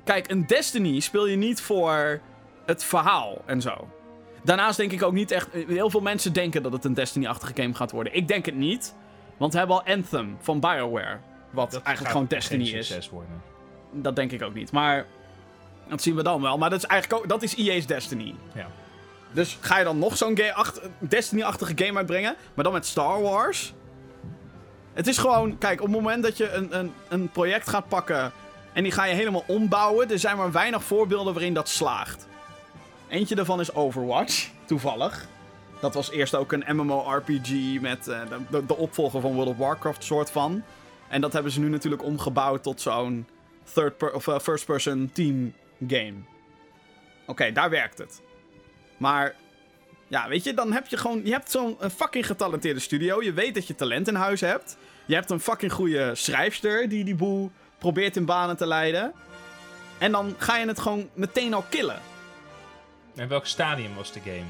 kijk, een Destiny speel je niet voor het verhaal en zo. Daarnaast denk ik ook niet echt... Heel veel mensen denken dat het een Destiny-achtige game gaat worden. Ik denk het niet. Want we hebben al Anthem van BioWare. Wat Dat eigenlijk gewoon Destiny is. succes worden. Dat denk ik ook niet. Maar, dat zien we dan wel. Maar dat is eigenlijk ook... Dat is EA's Destiny. Ja. Dus ga je dan nog zo'n Destiny-achtige game uitbrengen, maar dan met Star Wars? Het is gewoon, kijk, op het moment dat je een, een, een project gaat pakken en die ga je helemaal ombouwen, er zijn maar weinig voorbeelden waarin dat slaagt. Eentje daarvan is Overwatch, toevallig. Dat was eerst ook een MMORPG met eh, de, de, opvolger van World of Warcraft, soort van. En dat hebben ze nu natuurlijk omgebouwd tot zo'n per- of eh, first-person team game. Oké, daar werkt het. Maar ja, weet je, dan heb je gewoon. Je hebt zo'n fucking getalenteerde studio. Je weet dat je talent in huis hebt. Je hebt een fucking goede schrijfster die die boel probeert in banen te leiden. En dan ga je het gewoon meteen al killen. En welk stadium was de game?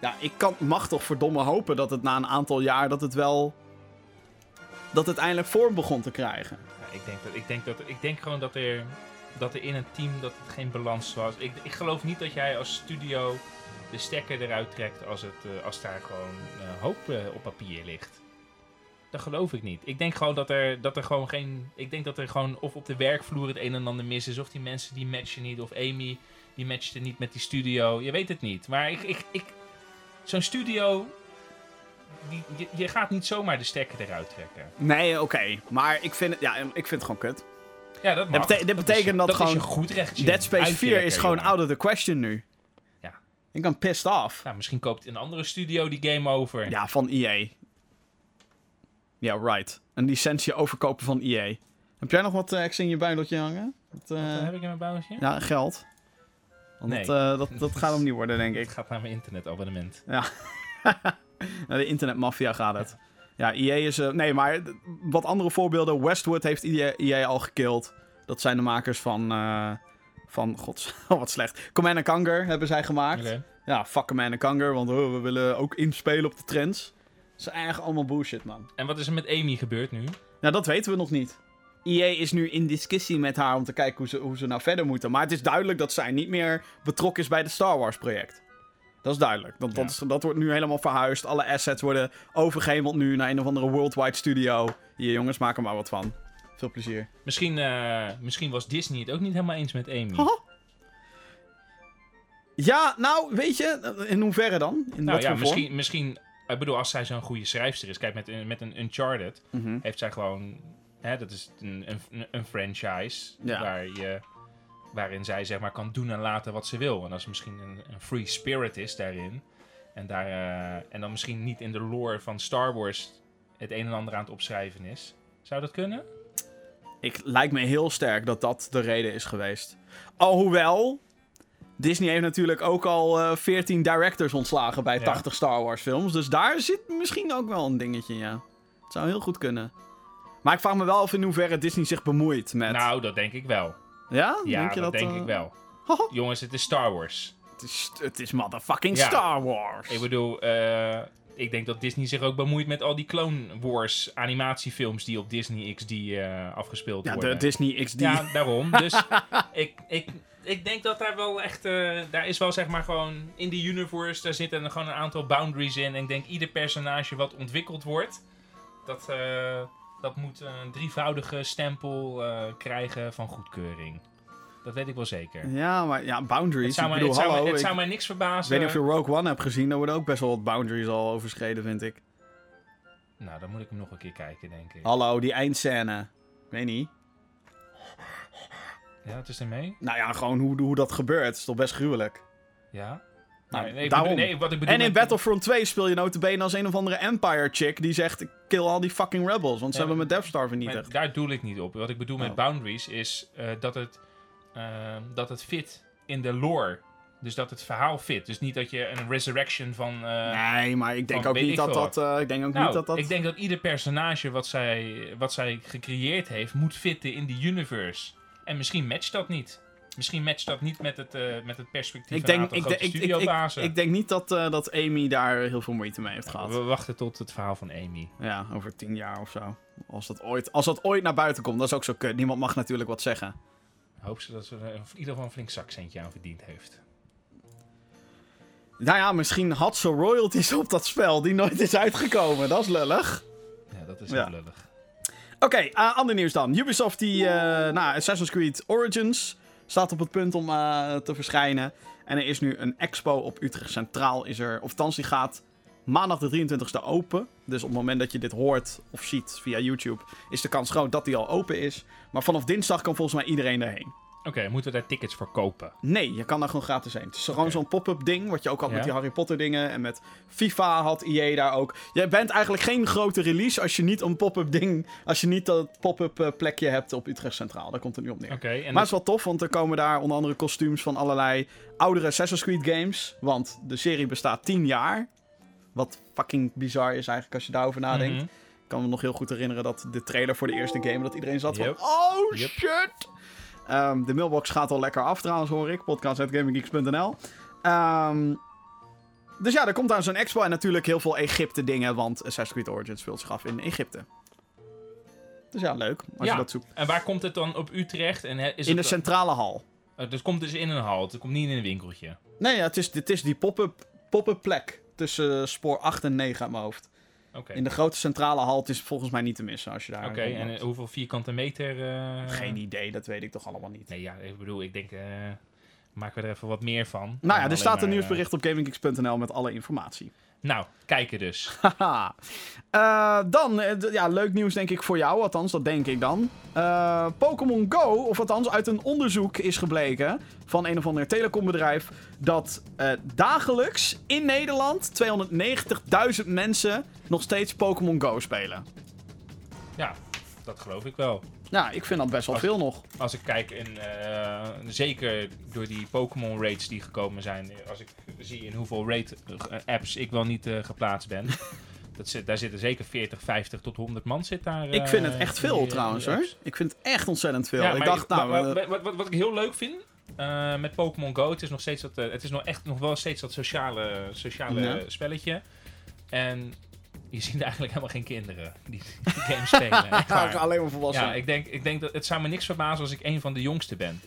Ja, ik kan, mag toch verdomme hopen dat het na een aantal jaar dat het wel. dat het eindelijk vorm begon te krijgen. Ja, ik, denk dat, ik, denk dat, ik denk gewoon dat er, dat er in een team dat het geen balans was. Ik, ik geloof niet dat jij als studio de stekker eruit trekt als, het, eh, als daar gewoon eh, hoop eh, op papier ligt. Dat geloof ik niet. Ik denk gewoon dat er, dat er gewoon geen. Ik denk dat er gewoon of op de werkvloer het een en ander mis is. Of die mensen die matchen niet. Of Amy die matchte niet met die studio. Je weet het niet. Maar ik, ik, ik, zo'n studio. die, je, je gaat niet zomaar de stekker eruit trekken. Nee, oké. Maar ik vind, het, ja, ik vind het gewoon kut. Ja, dat mag. bete- dit betekent dat gewoon is je goed rechtje. Dead Space 4 uitwerken, is gewoon jongen. out of the question nu. Ja. Ik ben pissed off. Nou, misschien koopt een andere studio die game over. Ja, van EA. Ja, right. Een licentie overkopen van EA. Heb jij nog wat eh, extra in je buideltje hangen? Wat, eh, Wat heb ik in mijn bouwtje? ja, geld. Want Nee. dat, eh, dat, dat gaat hem niet worden, denk ik. Het gaat naar mijn internetabonnement. Naar de internetmafia gaat het. Ja, EA is... eh, nee, maar wat andere voorbeelden. Westwood heeft EA, EA al gekild. Dat zijn de makers van... eh, van, god, wat slecht. Command Conquer hebben zij gemaakt. Ja, fuck Command Conquer, want oh, we willen ook inspelen op de trends. Dat is eigenlijk allemaal bullshit, man. En wat is er met Amy gebeurd nu? Nou, dat weten we nog niet. EA is nu in discussie met haar om te kijken hoe ze, hoe ze nou verder moeten. Maar het is duidelijk dat zij niet meer betrokken is bij het Star Wars project. Dat is duidelijk. Dat, dat, Ja. is- dat wordt nu helemaal verhuisd. Alle assets worden overgeheveld nu naar een of andere worldwide studio. Hier, jongens, maak er maar wat van. Veel plezier. Misschien, eh, misschien was Disney het ook niet helemaal eens met Amy. Haha. Ja, nou, weet je, in hoeverre dan? In nou wat ja, misschien, misschien... Ik bedoel, als zij zo'n goede schrijfster is... Kijk, met, een- met een Uncharted Mhm. heeft zij gewoon... Hè, dat is een, een, een franchise Ja. waar je, waarin zij zeg maar kan doen en laten wat ze wil. En als er misschien een, een free spirit is daarin... En, daar, eh, en dan misschien niet in de lore van Star Wars het een en ander aan het opschrijven is. Zou dat kunnen? Ik lijkt me heel sterk dat dat de reden is geweest. Alhoewel, Disney heeft natuurlijk ook al eh 14 directors ontslagen bij Ja. 80 Star Wars films. Dus daar zit misschien ook wel een dingetje, ja. Het zou heel goed kunnen. Maar ik vraag me wel af in hoeverre Disney zich bemoeit met... Nou, dat denk ik wel. ja? Ja, denk je dat, dat, denk eh, ik wel. Jongens, het is Star Wars. het, is, het is motherfucking Ja. Star Wars. Ik bedoel, eh, ik denk dat Disney zich ook bemoeit met al die Clone Wars animatiefilms die op Disney XD eh, afgespeeld ja, worden. de Disney XD. Ja, daarom. Dus ik, ik, ik denk dat daar wel echt, eh, daar is wel zeg maar gewoon in de universe, daar zitten gewoon een aantal boundaries in. En ik denk ieder personage wat ontwikkeld wordt, dat, eh, dat moet een drievoudige stempel eh, krijgen van goedkeuring. Dat weet ik wel zeker. Ja, maar ja, boundaries. Het zou, ik mij, bedoel, het, zou, hallo. mij- het ik, zou mij niks ik verbazen. weet niet of je Rogue One hebt gezien. Daar worden ook best wel wat boundaries al overschreden, vind ik. Nou, dan moet ik hem nog een keer kijken, denk ik. Hallo, die eindscène. Ik weet niet. Ja, het is mee. Nou ja, gewoon hoe, hoe dat gebeurt. is toch best gruwelijk. Ja. Nou, nee, nee, daarom. bedoel- nee, wat ik bedoel En in Battlefront 2 speel je notabene als een of andere Empire chick die zegt... Kill al die fucking rebels, want ze hebben mijn Death Star vernietigd. daar doel ik niet op. Wat ik bedoel met Oh. boundaries is eh, dat, het, eh, dat het fit in de lore. Dus dat het verhaal fit. Dus niet dat je een resurrection van... eh, nee, maar ik denk ook niet dat dat... eh, ik denk ook nou, niet dat dat... ik denk dat ieder personage wat zij, wat zij gecreëerd heeft, moet fitten in die universe. En misschien matcht dat niet. Misschien matcht dat niet met het, eh, met het perspectief Ik van een denk, aantal ik, grote denk- ik, ik, ik, denk niet dat, eh, dat Amy daar heel veel moeite mee heeft gehad. We wachten tot het verhaal van Amy. Ja, over tien jaar of zo. Als dat, ooit, als dat ooit naar buiten komt, dat is ook zo kut. Niemand mag natuurlijk wat zeggen. Hoop ze dat ze er in ieder geval een flink zakcentje aan verdiend heeft. Nou ja, misschien had ze royalties op dat spel die nooit is uitgekomen. Dat is lullig. Ja, dat is Ja. heel lullig. Oké, eh, ander nieuws dan. Ubisoft die, eh nou, Assassin's Creed Origins staat op het punt om eh, te verschijnen. En er is nu een expo op Utrecht Centraal. Is er, of thans die gaat maandag de 23e open. Dus op het moment dat je dit hoort of ziet via YouTube, is de kans groot dat die al open is. Maar vanaf dinsdag kan volgens mij iedereen erheen. Oké, moeten we daar tickets voor kopen? Nee, je kan daar gewoon gratis heen. Het is gewoon zo'n pop-up ding, wat je ook had Ja. met die Harry Potter dingen. En met FIFA had EA daar ook. Je bent eigenlijk geen grote release als je niet een pop-up ding, als je niet dat pop-up eh, plekje hebt op Utrecht Centraal. Daar komt het nu op neer. En Maar het is wel tof, want er komen daar onder andere kostuums van allerlei oudere Assassin's Creed games. Want de serie bestaat 10 jaar. Wat fucking bizar is eigenlijk als je daarover nadenkt. Mhm. Ik kan me nog heel goed herinneren dat de trailer voor de eerste game, dat iedereen zat Yep. van, oh Yep. shit! Ehm, de mailbox gaat al lekker af trouwens, hoor ik. Podcast.gaminggeeks.nl Ehm Dus ja, er komt daar zo'n expo en natuurlijk heel veel Egypte dingen, want Assassin's Creed Origins speelt zich af in Egypte. Dus ja, leuk als Ja. je dat zoekt. En waar komt het dan op Utrecht? En is In de centrale hal. het komt dus in een hal. Het komt niet in een winkeltje. Nee, ja, het, is, het is die pop-up pop plek tussen spoor 8 en 9 uit mijn hoofd. In de grote centrale hal, het is volgens mij niet te missen als je daar... Oké, en eh, hoeveel vierkante meter? eh, Geen idee, dat weet ik toch allemaal niet. Nee, ja, ik bedoel, ik denk... eh, maken we er even wat meer van. Nou ja, er staat een nieuwsbericht op gaminggeeks.nl met alle informatie. Nou, kijken dus. Haha. Eh, dan, eh, ja, leuk nieuws denk ik voor jou, althans, dat denk ik dan. Eh, Pokémon Go, of althans uit een onderzoek is gebleken van een of ander telecombedrijf, dat dagelijks in Nederland 290.000 mensen nog steeds Pokémon Go spelen. Ja, dat geloof ik wel. Ja, ik vind dat best wel Als- veel nog. Als ik kijk, in, eh, zeker door die Pokémon raids die gekomen zijn, als ik zie in hoeveel raid eh, apps ik wel niet eh, geplaatst ben. Dat zit, daar zitten zeker 40, 50 tot 100 man zit daar. Ik vind eh, het echt veel die, eh, trouwens hoor. Ik vind het echt ontzettend veel. Ja, ik dacht, nou, maar- eh, wat, wat, wat, ik heel leuk vind eh, met Pokémon Go, het is nog steeds dat, eh, het is nog echt nog wel steeds dat sociale, sociale Ja. spelletje. En je ziet eigenlijk helemaal geen kinderen die die game spelen. Waar. alleen maar volwassenen. Ja, ik denk, ik denk dat het zou me niks verbazen als ik een van de jongsten ben.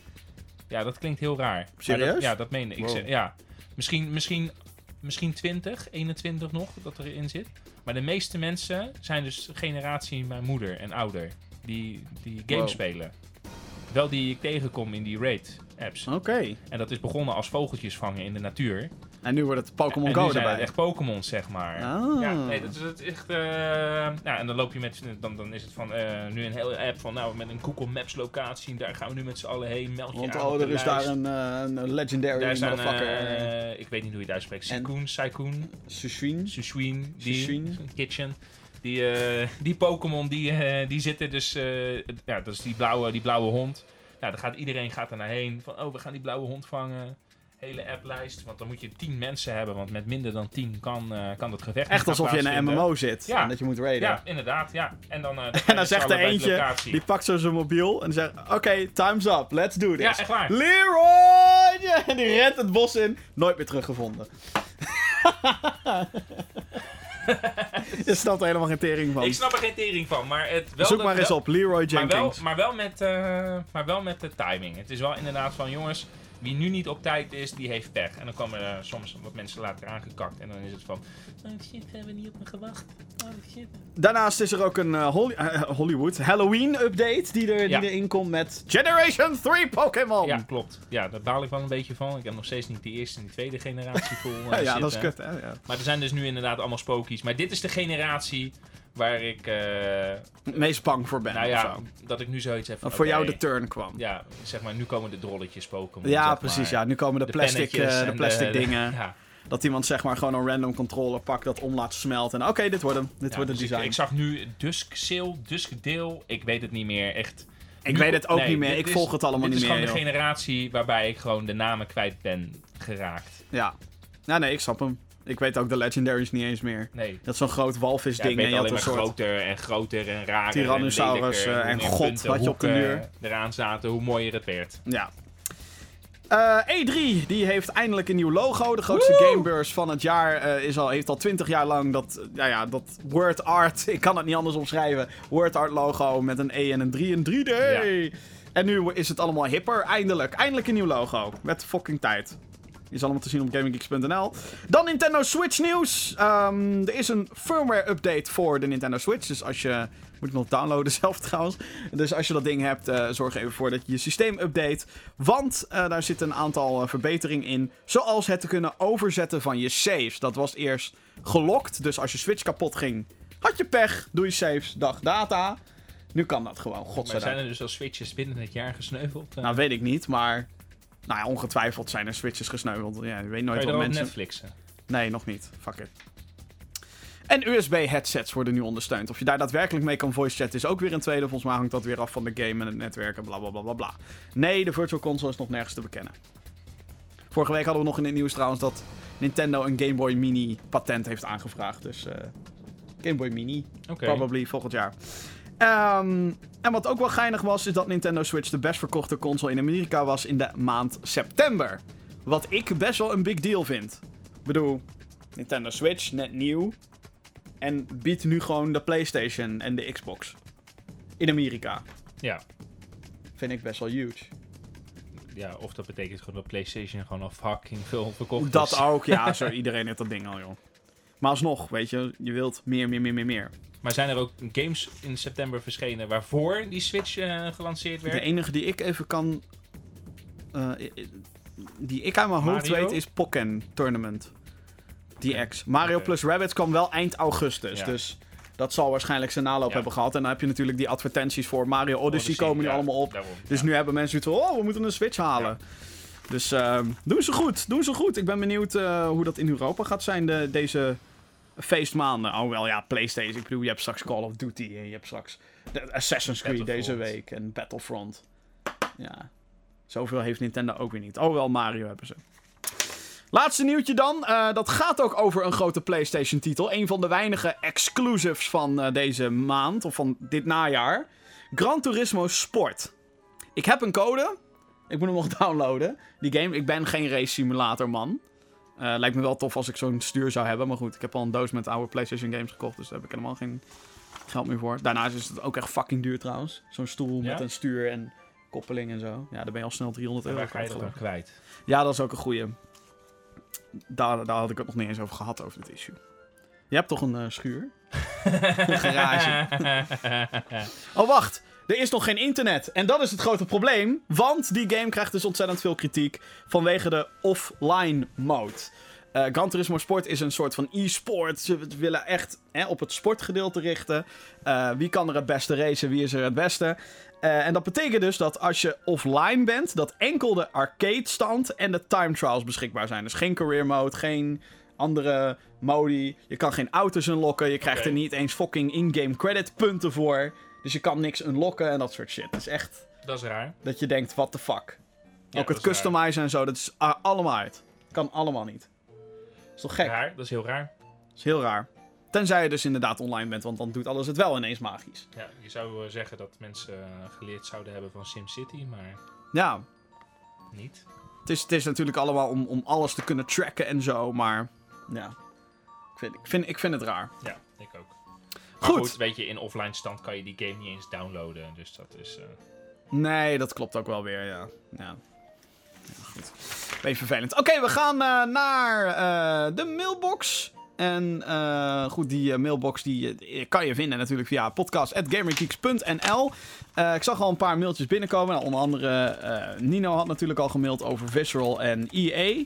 Ja, dat klinkt heel raar. Serieus? Dat, ja, dat meen ik. Wow. ja. Misschien, misschien, misschien 20, 21 nog dat erin zit. Maar de meeste mensen zijn dus generatie mijn moeder en ouder. Die, die games Wow. spelen. Wel die ik tegenkom in die raid apps. Oké. En dat is begonnen als vogeltjes vangen in de natuur. En nu wordt het Pokémon Go erbij. het echt Pokémon, zeg maar. Ah. Ja, nee, dat is het echt. eh nou, en dan loop je met. Dan, dan is het van. eh, nu een hele app van. Nou, met een Google Maps locatie. Daar gaan we nu met z'n allen heen. Meld je Want aan oh, er is daar een, eh, een legendary motherfucker. ik weet niet hoe je het uitspreekt. En- Saikun, Saikun, Sushin. Kitchen. Die, die Pokémon die, die zitten dus. ja, dat is die blauwe, die blauwe hond. Ja, dan gaat iedereen gaat er naar heen. Van oh, we gaan die blauwe hond vangen. Hele applijst. Want dan moet je 10 mensen hebben. Want met minder dan 10 kan, eh, kan dat gevecht Echt alsof je in een. MMO zit. Ja. En dat je moet raiden. Ja, inderdaad, ja. En dan, eh, En dan zegt er eentje, Die... pakt zo zijn mobiel en die zegt... Oké, time's up, let's do this. Ja, echt waar. Leroy! En die rent het bos in. Nooit meer teruggevonden. je snapt er helemaal geen tering van. Ik snap er geen tering van, maar het wel... Zoek dat- maar eens wel- op, Leroy Maar wel, Jenkins. maar, wel met, eh, maar wel met de timing. Het is wel inderdaad van, jongens, wie nu niet op tijd is, die heeft pech. En dan komen er soms wat mensen later aangekakt. En dan is het van, oh shit, hebben we niet op me gewacht. Oh shit. Daarnaast is er ook een eh, Holly- eh, Hollywood Halloween-update die, er, Ja. die erin komt met Generation 3 Pokémon. Ja, klopt. Ja, daar baal ik wel een beetje van. Ik heb nog steeds niet de eerste en de tweede generatie vol Ja, eh, dat is kut, hè? Ja. Maar er zijn dus nu inderdaad allemaal spookies. Maar dit is de generatie waar ik, eh, Het meest bang voor ben. nou ja, dat ik nu zoiets heb van, voor jou de turn kwam. Ja, Ja, zeg maar, nu komen de drolletjes Pokémon. zeg precies. maar. Ja, nu komen de, De plastic, eh, de plastic de- dingen. Ja, Dat iemand zeg maar gewoon een random controller pakt, dat om laat smelten. En oké, dit wordt hem. Dit ja, wordt het dus design. ik zag nu Dusk Sale, Dusk Deel. Ik weet het niet meer, echt. Ik Nu- weet het ook nee, niet meer. dit Ik is- volg het allemaal dit niet is meer. gewoon de generatie waarbij ik gewoon de namen kwijt ben geraakt. Ja. Nou nee, ik snap hem. Ik weet ook de legendaries niet eens meer. Nee. Dat is zo'n groot walvis Ja, ik ding. en je had een soort... groter en groter en raar. Tyrannosaurus, en, eh, en meer God punten, had je op de muur. eraan zaten, hoe mooier het werd. Ja. Eh, E3 die heeft eindelijk een nieuw logo. De grootste Woe! gamebeurs van het jaar eh, is al, heeft al 20 jaar lang dat, ja, ja, dat word art. Ik kan het niet anders omschrijven. Word art logo met een E en een 3 in 3D. En nu is het allemaal hipper. Eindelijk. Eindelijk een nieuw logo. Met fucking tijd. Is allemaal te zien op gaminggeeks.nl. Dan Nintendo Switch nieuws. Ehm, er is een firmware update voor de Nintendo Switch. Dus als je... Moet ik nog downloaden zelf trouwens. Dus als je dat ding hebt, eh, zorg even voor dat je je systeem update. Want eh, daar zitten een aantal eh, verbeteringen in. Zoals het te kunnen overzetten van je saves. Dat was eerst gelokt. Dus als je Switch kapot ging, had je pech. Doe je saves, dag data. Nu kan dat gewoon, Maar godzijdank. zijn er dus al switches binnen het jaar gesneuveld? Nou, weet ik niet, maar... Nou ja, ongetwijfeld zijn er switches gesneuveld. Ja, je weet nooit je wat mensen... Netflixen? Nee, nog niet. Fuck it. En USB-headsets worden nu ondersteund. Of je daar daadwerkelijk mee kan voice chatten is ook weer een tweede. Volgens mij hangt dat weer af van de game en het netwerk en bla bla bla bla bla. Nee, de Virtual Console is nog nergens te bekennen. Vorige week hadden we nog in het nieuws trouwens dat Nintendo een Game Boy Mini patent heeft aangevraagd. Dus eh Game Boy Mini, Oké. probably volgend jaar. Ehm, en wat ook wel geinig was, is dat Nintendo Switch de best verkochte console in Amerika was in de maand september. Wat ik best wel een big deal vind. Ik bedoel, Nintendo Switch, net nieuw. En biedt nu gewoon de PlayStation en de Xbox. In Amerika. Ja. Vind ik best wel huge. ja, of dat betekent gewoon dat PlayStation gewoon al fucking veel verkocht Dat is. ook, ja, zo, iedereen heeft dat ding al, joh. Maar alsnog, weet je, je wilt meer, meer, meer, meer, meer. Maar zijn er ook games in september verschenen waarvoor die Switch eh, gelanceerd werd? De enige die ik even kan. eh, die ik uit mijn hoofd Mario? weet is Pokken Tournament. Die X. Mario plus Rabbids kwam wel eind augustus. Ja. Dus dat zal waarschijnlijk zijn naloop Ja. hebben gehad. En dan heb je natuurlijk die advertenties voor Mario Odyssey, komen nu ja, allemaal op. daarom, Dus nu hebben mensen zoiets van, oh, we moeten een Switch halen. Dus ehm, doen ze goed, doen ze goed. Ik ben benieuwd eh, hoe dat in Europa gaat zijn de, deze feestmaanden. Oh wel, ja, PlayStation. Ik bedoel, je hebt straks Call of Duty en je hebt straks de Assassin's Creed deze week en Battlefront. Ja, zoveel heeft Nintendo ook weer niet. Oh wel, Mario hebben ze. Laatste nieuwtje dan. Eh, dat gaat ook over een grote PlayStation-titel. Een van de weinige exclusives van eh, deze maand, of van dit najaar. Gran Turismo Sport. Ik heb een code. Ik moet hem nog downloaden. Die game, ik ben geen race simulator man. Eh, lijkt me wel tof als ik zo'n stuur zou hebben. Maar goed, ik heb al een doos met oude PlayStation games gekocht. Dus daar heb ik helemaal geen geld meer voor. Daarnaast is het ook echt fucking duur trouwens. Zo'n stoel Ja? met een stuur en koppeling en zo. Ja, daar ben je al snel 300 En euro waar ga je kwijt, kwijt? Ja, dat is ook een goeie. Daar, daar had ik het nog niet eens over gehad, over dit issue. Je hebt toch een eh, schuur? een garage. Oh, wacht. Er is nog geen internet. En dat is het grote probleem. Want die game krijgt dus ontzettend veel kritiek vanwege de offline mode. Eh Gran Turismo Sport is een soort van e-sport. Ze willen echt hè, op het sportgedeelte richten. Eh, wie kan er het beste racen? Wie is er het beste? Eh, en dat betekent dus dat als je offline bent, dat enkel de arcade stand en de time trials beschikbaar zijn. Dus geen career mode, geen andere modi. Je kan geen auto's unlocken. Je krijgt er niet eens fucking in-game credit punten voor. Dus je kan niks unlocken en dat soort shit. Het is echt Dat is raar. dat je denkt, what the fuck. Ja, Ook het dat raar. customizen en zo, dat is ah, allemaal uit. Kan allemaal niet. is toch gek? Raar, dat is heel raar. Dat is heel raar. Tenzij je dus inderdaad online bent, want dan doet alles het wel ineens magisch. Ja, je zou eh, zeggen dat mensen eh, geleerd zouden hebben van SimCity, maar Ja, niet. het is, het is natuurlijk allemaal om, om alles te kunnen tracken en zo, maar ja. Ik vind, ik vind, ik vind het raar. Ja, ik ook. Goed. goed. weet je, in offline stand kan je die game niet eens downloaden. Dus dat is... eh, Nee, dat klopt ook wel weer, ja. Ja, ja goed. Beetje vervelend. Oké, we gaan eh, naar eh, de mailbox. En goed, die mailbox die, kan je vinden natuurlijk via podcast.gamergeeks.nl. Ik zag al een paar mailtjes binnenkomen. Nou, onder andere Nino had natuurlijk al gemaild over Visceral en EA.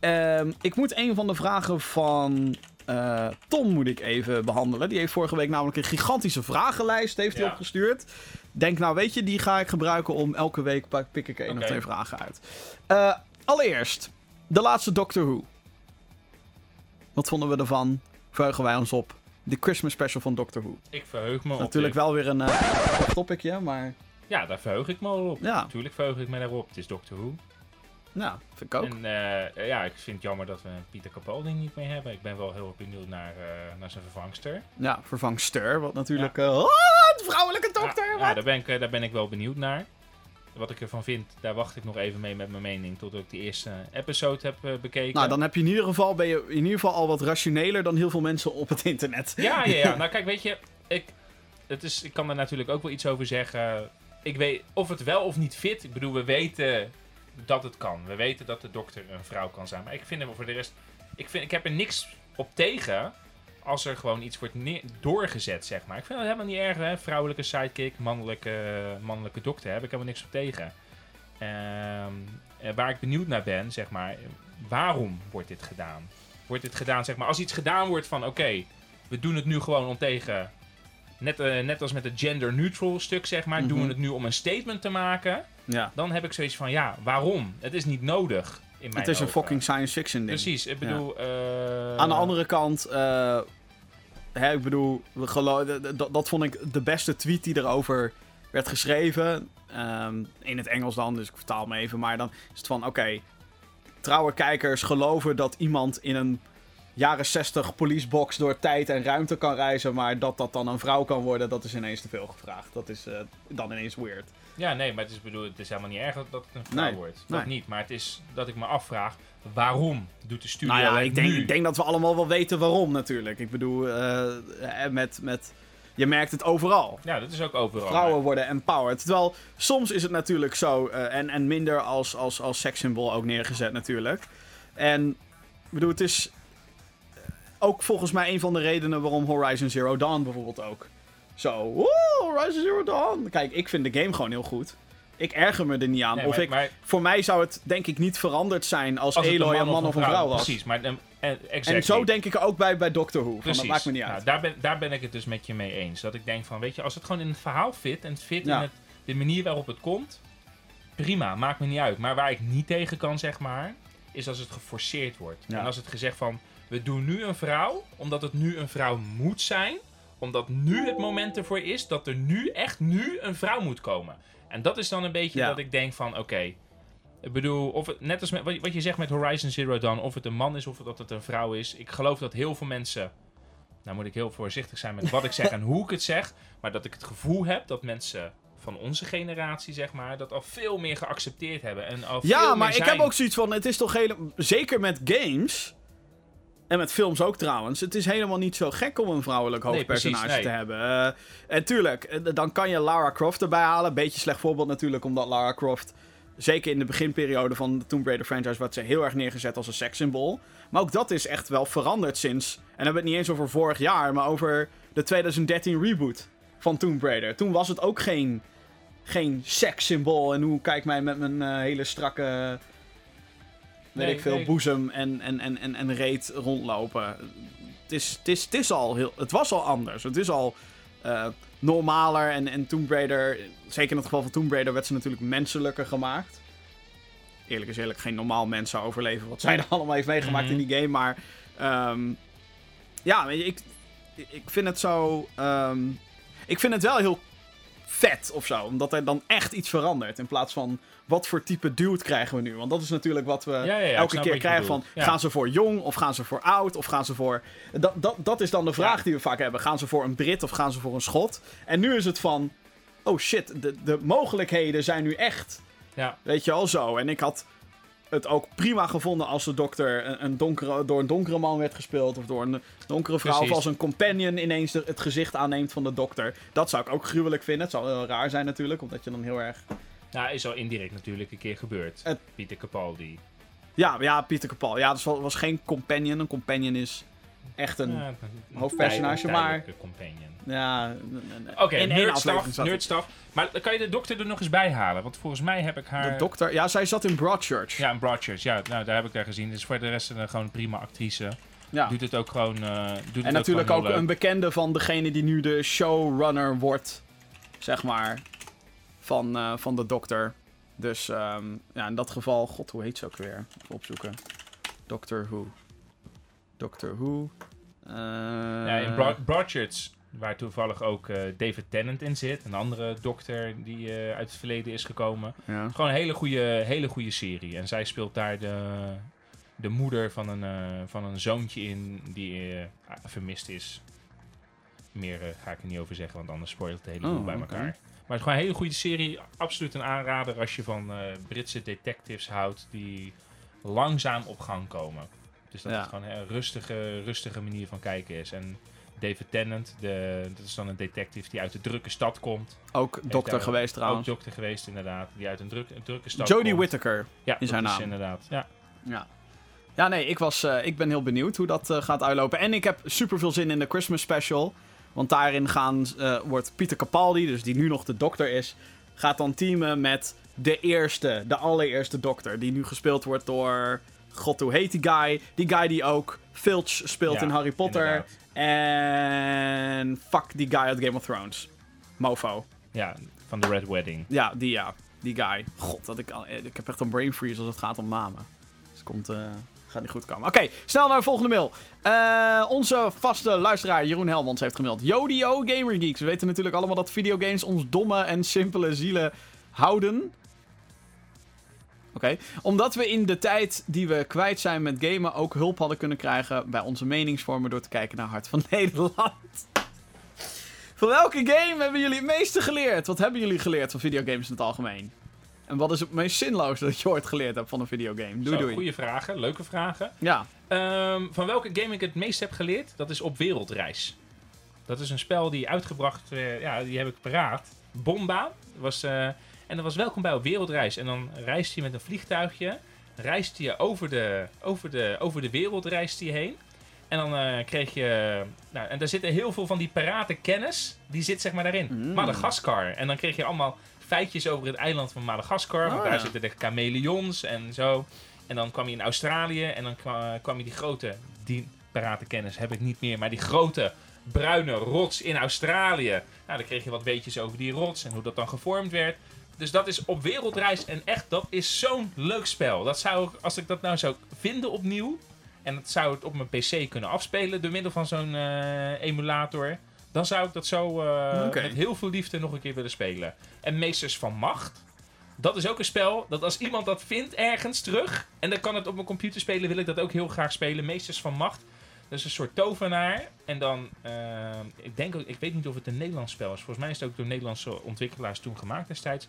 Ehm, ik moet een van de vragen van eh, Tom moet ik even behandelen. Die heeft vorige week namelijk een gigantische vragenlijst heeft hij Ja. opgestuurd. Denk nou, weet je, die ga ik gebruiken om elke week pik ik één of twee vragen uit. Eh, allereerst, de laatste Doctor Who. Wat vonden we ervan? Verheugen wij ons op de Christmas special van Doctor Who. ik verheug me op. Natuurlijk wel weer een eh topicje, maar Ja, daar verheug ik me al op. Ja. Natuurlijk verheug ik me daarop. Het is Doctor Who. Ja, vind ik ook. En eh, ja, ik vind het jammer dat we Pieter Capaldi niet meer hebben. Ik ben wel heel benieuwd naar, eh, naar zijn vervangster. Ja, vervangster, wat natuurlijk... eh oh, vrouwelijke dokter! Ja, ja, daar, ben ik, daar ben ik wel benieuwd naar. Wat ik ervan vind, daar wacht ik nog even mee met mijn mening. Totdat ik de eerste episode heb bekeken. Nou, dan heb je in ieder geval, ben je in ieder geval al wat rationeler dan heel veel mensen op het internet. Ja, ja, ja. Nou, kijk, weet je, ik, het is, ik kan er natuurlijk ook wel iets over zeggen. Ik weet of het wel of niet fit. Ik bedoel, we weten dat het kan. We weten dat de dokter een vrouw kan zijn. Maar ik vind hem voor de rest. Ik, vind, ik heb er niks op tegen. Als er gewoon iets wordt doorgezet, zeg maar. Ik vind het helemaal niet erg, hè. Vrouwelijke sidekick, mannelijke, mannelijke dokter. Heb ik helemaal niks op tegen. Ehm, eh, waar ik benieuwd naar ben, zeg maar. Waarom wordt dit gedaan? Wordt dit gedaan, zeg maar. Als iets gedaan wordt van, oké, we doen het nu gewoon om tegen. Net, eh, net als met het gender neutral stuk, zeg maar. Doen Mhm. we het nu om een statement te maken. Ja. Dan heb ik zoiets van, ja, waarom? Het is niet nodig. In mijn Het is een fucking science fiction ding. Precies, ik bedoel. eh, Aan de andere kant, eh, hè, ik bedoel, dat vond ik de beste tweet die erover werd geschreven. Ehm, in het Engels dan, dus ik vertaal me even. Maar dan is het van, oké, trouwe kijkers geloven dat iemand in een jaren 60 policebox door tijd en ruimte kan reizen. Maar dat dat dan een vrouw kan worden, dat is ineens te veel gevraagd. Dat is eh, dan ineens weird. Ja, nee, maar het is, bedoel, het is helemaal niet erg dat, het een vrouw Nee, wordt. Dat nee. niet. Maar het is dat ik me afvraag, waarom doet de studio Nou ja, ik denk, ik denk dat we allemaal wel weten waarom natuurlijk. Ik bedoel, eh, met, met, je merkt het overal. Ja, dat is ook overal. Vrouwen worden empowered. Terwijl soms is het natuurlijk zo, eh, en, en minder als, als, als sekssymbool ook neergezet natuurlijk. En ik bedoel, het is eh, ook volgens mij een van de redenen waarom Horizon Zero Dawn bijvoorbeeld ook zo, woe, Horizon Zero Dawn. Kijk, ik vind de game gewoon heel goed. ik erger me er niet aan. Nee, of maar- ik, maar voor mij zou het denk ik niet veranderd zijn als, als Eloy een man of een vrouw was. Precies, maar um, eh, exactly. En zo denk ik ook bij, bij Doctor Who. Van, Precies. dat maakt me niet Nou, uit. daar, ben, daar ben ik het dus met je mee eens. Dat ik denk van, weet je, als het gewoon in het verhaal fit en het fit Ja. in het, de manier waarop het komt, prima, maakt me niet uit. Maar waar ik niet tegen kan, zeg maar, is als het geforceerd wordt. Ja. En als het gezegd van, we doen nu een vrouw, omdat het nu een vrouw moet zijn, omdat nu het moment ervoor is dat er nu, echt nu, een vrouw moet komen. En dat is dan een beetje Ja. dat ik denk van, oké, ik bedoel, of het, net als met, wat je- zegt met Horizon Zero Dawn, of het een man is of dat het een vrouw is. Ik geloof dat heel veel mensen, nou moet ik heel voorzichtig zijn met wat ik zeg en hoe ik het zeg, maar dat ik het gevoel heb dat mensen van onze generatie, zeg maar, dat al veel meer geaccepteerd hebben. En al Ja, veel maar meer ik zijn. heb ook zoiets van, het is toch helemaal... Zeker met games... En met films ook trouwens. Het is helemaal niet zo gek om een vrouwelijk Nee, hoofdpersonage te hebben. Eh, en tuurlijk, eh, dan kan je Lara Croft erbij halen. Beetje slecht voorbeeld natuurlijk, omdat Lara Croft... Zeker in de beginperiode van de Tomb Raider franchise... werd ze heel erg neergezet als een sekssymbool. Maar ook dat is echt wel veranderd sinds... En dan hebben we het niet eens over vorig jaar... maar over de 2013 reboot van Tomb Raider. Toen was het ook geen, geen sekssymbool. En hoe kijk mij met mijn eh, hele strakke... Weet Nee, ik veel, nee. boezem en, en, en, en, en reet rondlopen. Het, is, het, is, het, is al heel, het was al anders. Het is al eh, normaler. En, en Tomb Raider, zeker in het geval van Tomb Raider, werd ze natuurlijk menselijker gemaakt. Eerlijk is eerlijk, geen normaal mens zou overleven wat zij er allemaal heeft meegemaakt Mhm. in die game. Maar ehm, ja, weet je, ik, ik vind het zo. ehm, ik vind het wel heel vet of zo. Omdat er dan echt iets verandert. In plaats van wat voor type dude krijgen we nu. Want dat is natuurlijk wat we ja, ja, ik elke keer krijgen van... Gaan ze voor jong of gaan ze voor oud of gaan ze voor... Dat, dat, dat is dan de vraag die we vaak hebben. Gaan ze voor een Brit of gaan ze voor een Schot? En nu is het van... Oh shit, de, de mogelijkheden zijn nu echt. Ja. Weet je al zo. En ik had het ook prima gevonden als de dokter een, een donkere, door een donkere man werd gespeeld. Of door een donkere vrouw. Precies. Of als een companion ineens de- het gezicht aanneemt van de dokter. Dat zou ik ook gruwelijk vinden. Het zou heel raar zijn natuurlijk. Omdat je dan heel erg... Nou, is al indirect natuurlijk een keer gebeurd. Het- Pieter Capaldi. Ja, ja Pieter Capal. Ja, dat was, was geen companion. Een companion is echt een... Ja, hoofdpersonage, maar- companion. Ja, Oké, aflevering nerdstaf, nerdstaf. Maar dan kan je de dokter er nog eens bij halen? Want volgens mij heb ik haar... De dokter, ja, zij zat in Broadchurch. Ja, in Broadchurch. Ja, nou, daar heb ik haar gezien. Dus voor de rest een, gewoon een prima actrice. Ja. Doet het ook gewoon... eh doet het En natuurlijk ook een bekende van degene die nu de showrunner wordt, zeg maar, van, eh, van de dokter. Dus ehm, ja, in dat geval, god, hoe heet ze ook weer? Even opzoeken. Doctor Who. Doctor Who. Eh, Ja, in Broad, Broadchurch, waar toevallig ook eh, David Tennant in zit. Een andere dokter die eh, uit het verleden is gekomen. ja. Gewoon een hele goede, hele goede serie. En zij speelt daar de, de moeder van een, eh, van een zoontje in die eh, vermist is. Meer ga ik er niet over zeggen, want anders spoilt het hele boel Oh, bij elkaar. Maar het is gewoon een hele goede serie. Absoluut een aanrader als je van eh, Britse detectives houdt die langzaam op gang komen. Dus dat Ja. het gewoon een rustige, rustige manier van kijken is. En David Tennant, de, dat is dan een detective die uit de drukke stad komt. Ook dokter geweest Ook trouwens. dokter geweest, inderdaad. Die uit een, druk, een drukke stad Jodie komt. Whittaker. Ja, is haar naam. inderdaad. Ja. Ja. Ja, nee, ik, was, eh, ik ben heel benieuwd hoe dat eh, gaat uitlopen. En ik heb super veel zin in de Christmas special. Want daarin gaan, eh, wordt Pieter Capaldi, dus die nu nog de dokter is, gaat dan teamen met de eerste, de allereerste dokter. Die nu gespeeld wordt door. God, hoe heet die guy? Die guy die ook Filch speelt Ja, in Harry Potter. inderdaad. En. Fuck die guy uit Game of Thrones. Mofo. ja, van de Red Wedding. Ja, die ja. Die guy. God, dat ik, al- eh, ik heb echt een brain freeze als het gaat om namen. Dus het komt, eh, gaat niet goed komen. Oké, snel naar de volgende mail. Eh, onze vaste luisteraar Jeroen Helmans heeft gemaild. Yodio Gamer Geeks. We weten natuurlijk allemaal dat videogames ons domme en simpele zielen houden. Oké. Omdat we in de tijd die we kwijt zijn met gamen ook hulp hadden kunnen krijgen bij onze meningsvormen door te kijken naar Hart van Nederland. Van welke game hebben jullie het meeste geleerd? Wat hebben jullie geleerd van videogames in het algemeen? En wat is het meest zinloos dat je ooit geleerd hebt van een videogame? Doei Zo, doei. Goeie vragen, leuke vragen. Ja. Ehm, van welke game ik het meest heb geleerd, dat is op wereldreis. Dat is een spel die uitgebracht, eh, ja, die heb ik paraat. Bomba was, eh, en dat was welkom bij op wereldreis. En dan reist je met een vliegtuigje, reist je over de, over de, over de wereld reist heen. En dan eh, kreeg je, nou, en daar zitten heel veel van die parate kennis, die zit zeg maar daarin. Mm. Madagaskar. En dan kreeg je allemaal feitjes over het eiland van Madagaskar. want Oh, daar ja. zitten de chameleons en zo. En dan kwam je in Australië en dan kwam, kwam je die grote, die paratenkennis heb ik niet meer, maar die grote bruine rots in Australië. Nou, dan kreeg je wat weetjes over die rots en hoe dat dan gevormd werd. Dus dat is op wereldreis en echt, dat is zo'n leuk spel. Dat zou ik, als ik dat nou zou vinden opnieuw, en het zou het op mijn PC kunnen afspelen door middel van zo'n eh, emulator, dan zou ik dat zo eh, met heel veel liefde nog een keer willen spelen. En Meesters van Macht, dat is ook een spel dat als iemand dat vindt ergens terug, en dan kan het op mijn computer spelen, wil ik dat ook heel graag spelen. Meesters van Macht. Dat is een soort tovenaar. En dan, eh, ik denk ik weet niet of het een Nederlands spel is. Volgens mij is het ook door Nederlandse ontwikkelaars toen gemaakt destijds.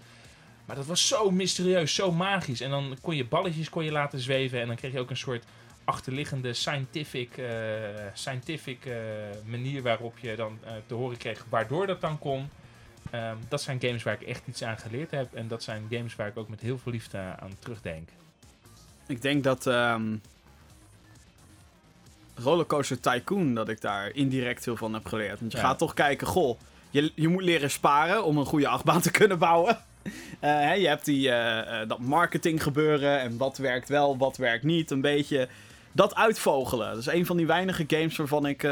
Maar dat was zo mysterieus, zo magisch. En dan kon je balletjes kon je laten zweven. En dan kreeg je ook een soort achterliggende scientific, eh, scientific eh, manier waarop je dan te horen kreeg waardoor dat dan kon. Ehm, dat zijn games waar ik echt iets aan geleerd heb. En dat zijn games waar ik ook met heel veel liefde aan terugdenk. Ik denk dat ehm Rollercoaster Tycoon, dat ik daar indirect veel van heb geleerd. Want je Ja. gaat toch kijken, goh, je, je moet leren sparen om een goede achtbaan te kunnen bouwen. Eh, hè, je hebt die, eh, eh, dat marketing gebeuren en wat werkt wel, wat werkt niet. Een beetje dat uitvogelen. Dat is een van die weinige games waarvan ik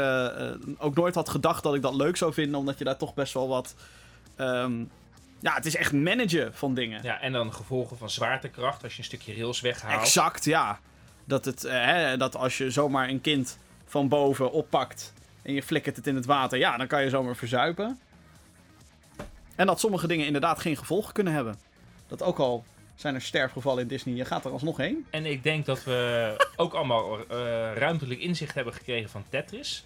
ook nooit had gedacht dat ik dat leuk zou vinden. Omdat je daar toch best wel wat... ehm, ja, het is echt managen van dingen. Ja, en dan gevolgen van zwaartekracht als je een stukje rails weghaalt. Exact, ja. Dat, het, eh, hè, dat als je zomaar een kind van boven oppakt en je flikkert het in het water, ja, dan kan je zomaar verzuipen. En dat sommige dingen inderdaad geen gevolgen kunnen hebben. Dat ook al zijn er sterfgevallen in Disney, je gaat er alsnog heen. En ik denk dat we ook allemaal eh, ruimtelijk inzicht hebben gekregen van Tetris.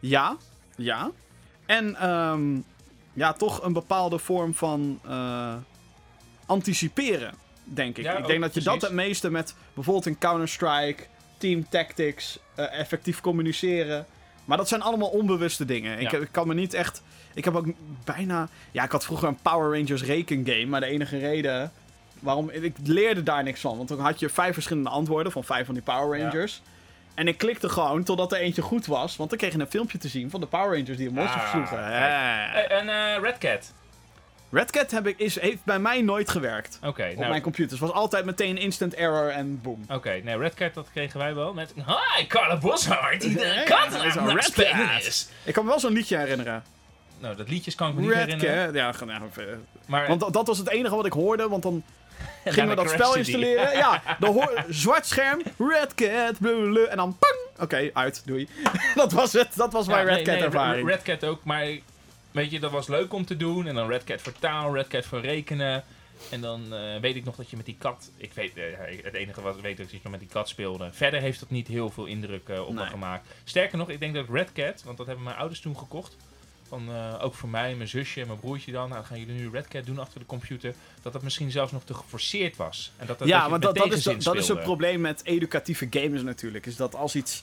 Ja, ja. En ehm, ja, toch een bepaalde vorm van eh, anticiperen, denk ik. Ja, ik denk dat je dat het meeste met bijvoorbeeld in Counter-Strike, Team Tactics, eh, effectief communiceren. Maar dat zijn allemaal onbewuste dingen. Ik, Ja. ik kan me niet echt... Ik heb ook bijna... Ja, ik had vroeger een Power Rangers rekengame, maar de enige reden... Waarom, ik leerde daar niks van. Want dan had je vijf verschillende antwoorden van vijf van die Power Ja. Rangers. En ik klikte gewoon totdat er eentje goed was. Want dan kreeg je een filmpje te zien van de Power Rangers die een monster Ah, versloegen. Ja. Eh, en eh, Red Cat. Red Cat heb ik, is, heeft bij mij nooit gewerkt. Oké, Op nou, mijn computers. was altijd meteen instant error en boom. Oké, nee, Red Cat dat kregen wij wel met... Hi, Carla Boshart, die de kat is aan een het Red spelen Cat. is. Ik kan me wel zo'n liedje herinneren. Nou, dat liedjes kan ik me niet Red herinneren. Cat. Ja, ja, eh, Maar want dat, dat was het enige wat ik hoorde. Want dan gingen we dat spel installeren. Ja, dan hoor, zwart scherm. Red Cat. blablabla, en dan pang. Oké, uit. Doei. dat was het. Dat was mijn Ja, Red nee, Cat nee, ervaring. Red Cat ook, maar weet je, dat was leuk om te doen. En dan Red Cat voor taal, Red Cat voor rekenen. En dan eh, weet ik nog dat je met die kat... Ik weet, eh, het enige wat ik weet is dat je nog met die kat speelde. Verder heeft dat niet heel veel indruk eh, op me gemaakt. Sterker nog, ik denk dat Red Cat, want dat hebben mijn ouders toen gekocht. Van, ook voor mij, mijn zusje en mijn broertje dan. Nou, gaan jullie nu Red Cat doen achter de computer. Dat dat misschien zelfs nog te geforceerd was. En dat, dat ja, met dat, dat, is, tegenzin dat is het probleem met educatieve games natuurlijk. Is dat als iets...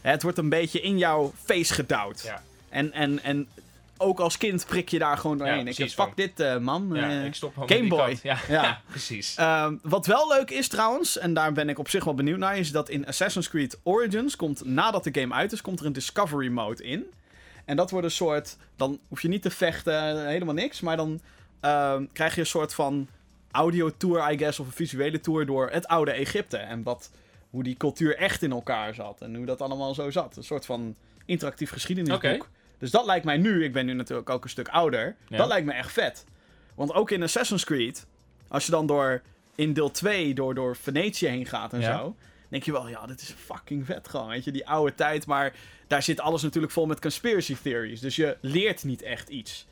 hè, Het wordt een beetje in jouw face gedouwd. Ja. En, en, en ook als kind prik je daar gewoon doorheen. ik precies, heb, fuck van- dit eh, man. Ja, Eh, ik stop gewoon Game met die Boy. kat. Ja, Ja. ja. precies. Wat wel leuk is trouwens, en daar ben ik op zich wel benieuwd naar, is dat in Assassin's Creed Origins komt, nadat de game uit is, komt er een Discovery mode in. En dat wordt een soort, dan hoef je niet te vechten, helemaal niks, maar dan ehm, krijg je een soort van audio tour, I guess, of een visuele tour door het oude Egypte. En wat, hoe die cultuur echt in elkaar zat en hoe dat allemaal zo zat. Een soort van interactief geschiedenisboek. Dus dat lijkt mij nu, ik ben nu natuurlijk ook een stuk ouder, Ja. dat lijkt me echt vet. Want ook in Assassin's Creed, als je dan door in deel 2 door, door Venetië heen gaat en Ja. zo, denk je wel, ja, dit is fucking vet gewoon, weet je, die oude tijd. Maar daar zit alles natuurlijk vol met conspiracy theories. Dus je leert niet echt iets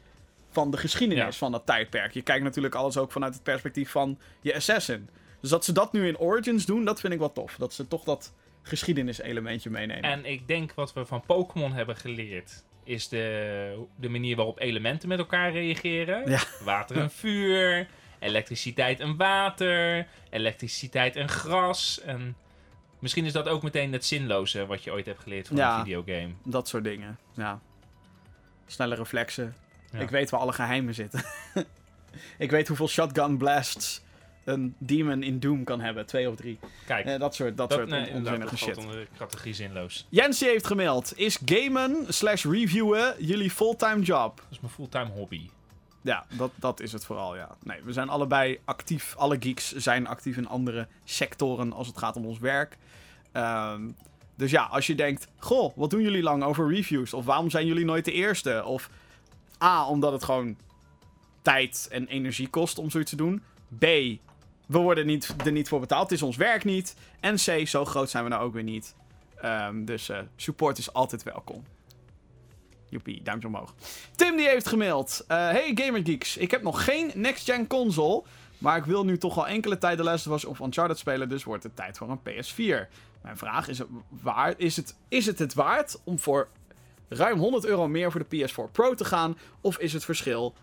van de geschiedenis Ja. van dat tijdperk. Je kijkt natuurlijk alles ook vanuit het perspectief van je assassin. Dus dat ze dat nu in Origins doen, dat vind ik wel tof. Dat ze toch dat geschiedeniselementje meenemen. En ik denk wat we van Pokémon hebben geleerd, is de, de manier waarop elementen met elkaar reageren. Ja. Water en vuur, elektriciteit en water, elektriciteit en gras. En misschien is dat ook meteen het zinloze wat je ooit hebt geleerd van Ja. een videogame. Dat soort dingen, ja. Snelle reflexen. Ja. Ik weet waar alle geheimen zitten. ik weet hoeveel shotgun blasts een demon in Doom kan hebben. Twee of drie. Kijk, Eh, dat soort, dat dat, soort nee, onzinnige dat shit. valt onder de categorie zinloos. Jensie heeft gemeld. Is gamen slash reviewen jullie fulltime job? Dat is mijn fulltime hobby. Ja, dat, dat is het vooral, ja. Nee, we zijn allebei actief. Alle geeks zijn actief in andere sectoren als het gaat om ons werk. Ehm, dus ja, als je denkt... Goh, wat doen jullie lang over reviews? Of waarom zijn jullie nooit de eerste? Of A, omdat het gewoon tijd en energie kost om zoiets te doen. B, we worden niet, er niet voor betaald. Het is ons werk niet. En C, zo groot zijn we nou ook weer niet. Ehm, dus eh, support is altijd welkom. Joepie, duimpje omhoog. Tim die heeft gemaild. eh, hey Gamergeeks, ik heb nog geen next-gen console. Maar ik wil nu toch al enkele tijd de Last of Us of Uncharted spelen. Dus wordt het tijd voor een PS4. Mijn vraag is, het waard, is, het, is het het waard om voor ruim 100 euro meer voor de PS4 Pro te gaan? Of is het verschil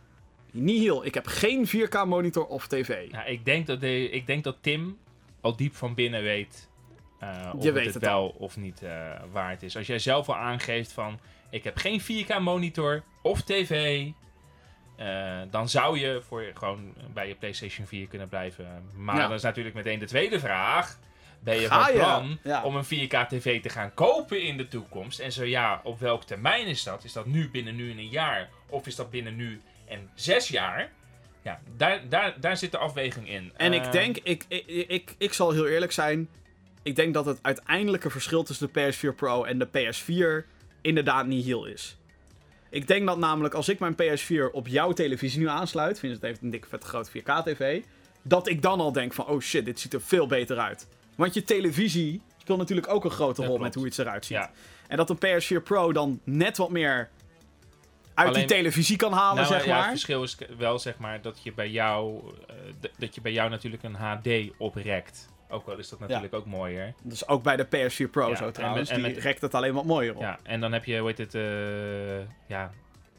nihil? Ik heb geen 4K monitor of tv. Nou, ik, denk dat de, ik denk dat Tim al diep van binnen weet eh, of Je het, weet het het wel of niet eh, waard is. Als jij zelf al aangeeft van ik heb geen 4K monitor of tv, eh, dan zou je voor gewoon bij je PlayStation 4 kunnen blijven. Maar Ja. dan is natuurlijk meteen de tweede vraag. Ben je Ga van je? plan Ja. om een 4K tv te gaan kopen in de toekomst? En zo ja, op welk termijn is dat? Is dat nu binnen nu en een jaar? Of is dat binnen nu en zes jaar? Ja, daar, daar, daar zit de afweging in. En Eh, ik denk, ik, ik, ik, ik zal heel eerlijk zijn. Ik denk dat het uiteindelijke verschil tussen de PS4 Pro en de PS4 inderdaad niet heel is. Ik denk dat namelijk als ik mijn PS4 op jouw televisie nu aansluit, vind het heeft een dikke vet groot 4K tv, dat ik dan al denk van oh shit, dit ziet er veel beter uit. Want je televisie speelt natuurlijk ook een grote rol met hoe iets eruit ziet. Ja. En dat een PS4 Pro dan net wat meer uit Alleen- die televisie kan halen, Nou, zeg ja, maar. Het verschil is wel zeg maar dat je bij jou, eh, dat je bij jou natuurlijk een HD oprekt. Ook al is dat natuurlijk ook mooier. Dus ook bij de PS4 Pro Ja, zo en trouwens. met- en die met- rekt het alleen wat mooier op. Ja, en dan heb je, hoe heet het, eh, ja,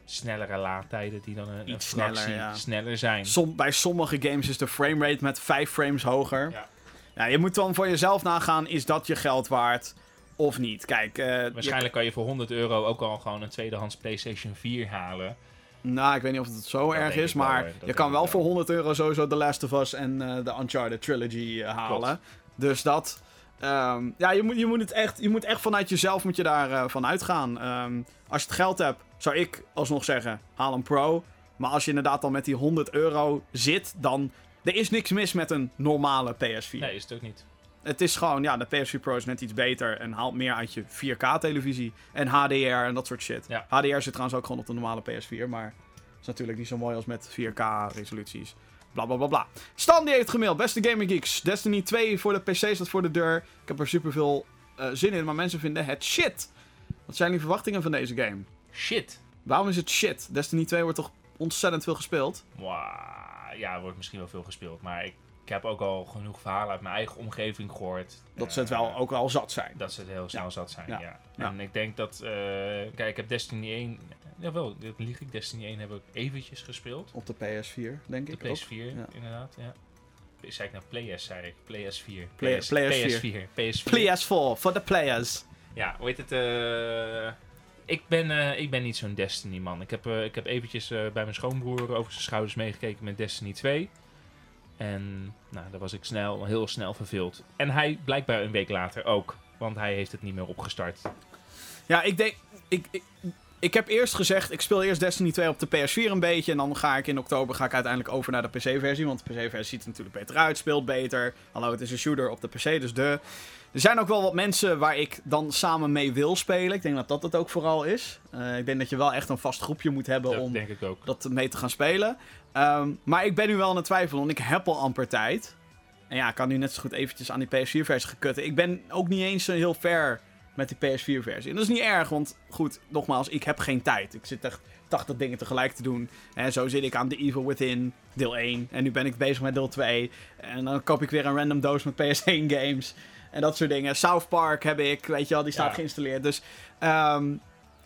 snellere laadtijden die dan een, sneller, ja. sneller zijn. Som, bij sommige games is de framerate met 5 frames hoger. Ja. Ja, je moet dan voor jezelf nagaan, is dat je geld waard of niet? Kijk, eh, je- Waarschijnlijk kan je voor 100 euro ook al gewoon een tweedehands PlayStation 4 halen. nou, ik weet niet of het zo Dat erg is, wel, maar je kan wel wel. voor 100 euro sowieso The Last of Us en eh, de Uncharted Trilogy eh, halen. Dus dat... ehm, ja, je moet, je, moet het echt, je moet echt vanuit jezelf moet je daar eh, van uitgaan. Ehm, als je het geld hebt, zou ik alsnog zeggen, haal een Pro. Maar als je inderdaad dan met die 100 euro zit, dan... Er is niks mis met een normale PS4. Nee, is het ook niet. Het is gewoon, ja, de PS4 Pro is net iets beter en haalt meer uit je 4K-televisie. En HDR en dat soort shit. Ja. HDR zit trouwens ook gewoon op de normale PS4, maar is natuurlijk niet zo mooi als met 4K-resoluties. Bla bla bla bla. Stan die heeft gemaild. Beste Gaming Geeks. Destiny 2 voor de PC staat voor de deur. Ik heb er super veel zin in, maar mensen vinden het shit. Wat zijn die verwachtingen van deze game? Shit. Waarom is het shit? Destiny 2 wordt toch ontzettend veel gespeeld? Mwah, ja, er wordt misschien wel veel gespeeld. Maar ik, ik heb ook al genoeg verhalen uit mijn eigen omgeving gehoord. Dat ze het Eh, wel ook wel zat zijn. Dat ze het heel snel Ja. zat zijn, Ja. ja. Ja. En ik denk dat... eh, kijk, ik heb Destiny 1... Jawel, dat lieg ik. Destiny 1 heb ik eventjes gespeeld. Op de PS4, denk De ik. ook. PS4, Ja. inderdaad, ja. Zei ik nou PS, zei ik. PS4. Play- PS, PS4. PS4. PS4. PS4, for the players. Ja, hoe heet het? eh, ik, ben, ik ben niet zo'n Destiny-man. Ik heb, ik heb eventjes bij mijn schoonbroer over zijn schouders meegekeken met Destiny 2. En nou, daar was ik snel, heel snel verveeld. En hij blijkbaar een week later ook. Want hij heeft het niet meer opgestart. Ja, ik denk. Ik, ik, ik heb eerst gezegd, ik speel eerst Destiny 2 op de PS4 een beetje. En dan ga ik in oktober ga ik uiteindelijk over naar de PC-versie. Want de PC-versie ziet er natuurlijk beter uit, speelt beter. Hallo, het is een shooter op de PC, dus de. Er zijn ook wel wat mensen waar ik dan samen mee wil spelen. Ik denk dat dat het ook vooral is. Eh, ik denk dat je wel echt een vast groepje moet hebben Dat om dat mee te gaan spelen. Ehm, maar ik ben nu wel aan het twijfelen, want ik heb al amper tijd. En ja, ik kan nu net zo goed eventjes aan die PS4-versie gekutten. Ik ben ook niet eens zo heel ver met die PS4-versie. En dat is niet erg, want goed, nogmaals, ik heb geen tijd. Ik zit echt 80 dingen tegelijk te doen. En zo zit ik aan The Evil Within, deel 1. En nu ben ik bezig met deel 2. En dan koop ik weer een random doos met PS1-games. En dat soort dingen. South Park heb ik, weet je wel, die staat Ja. geïnstalleerd. Dus, ehm,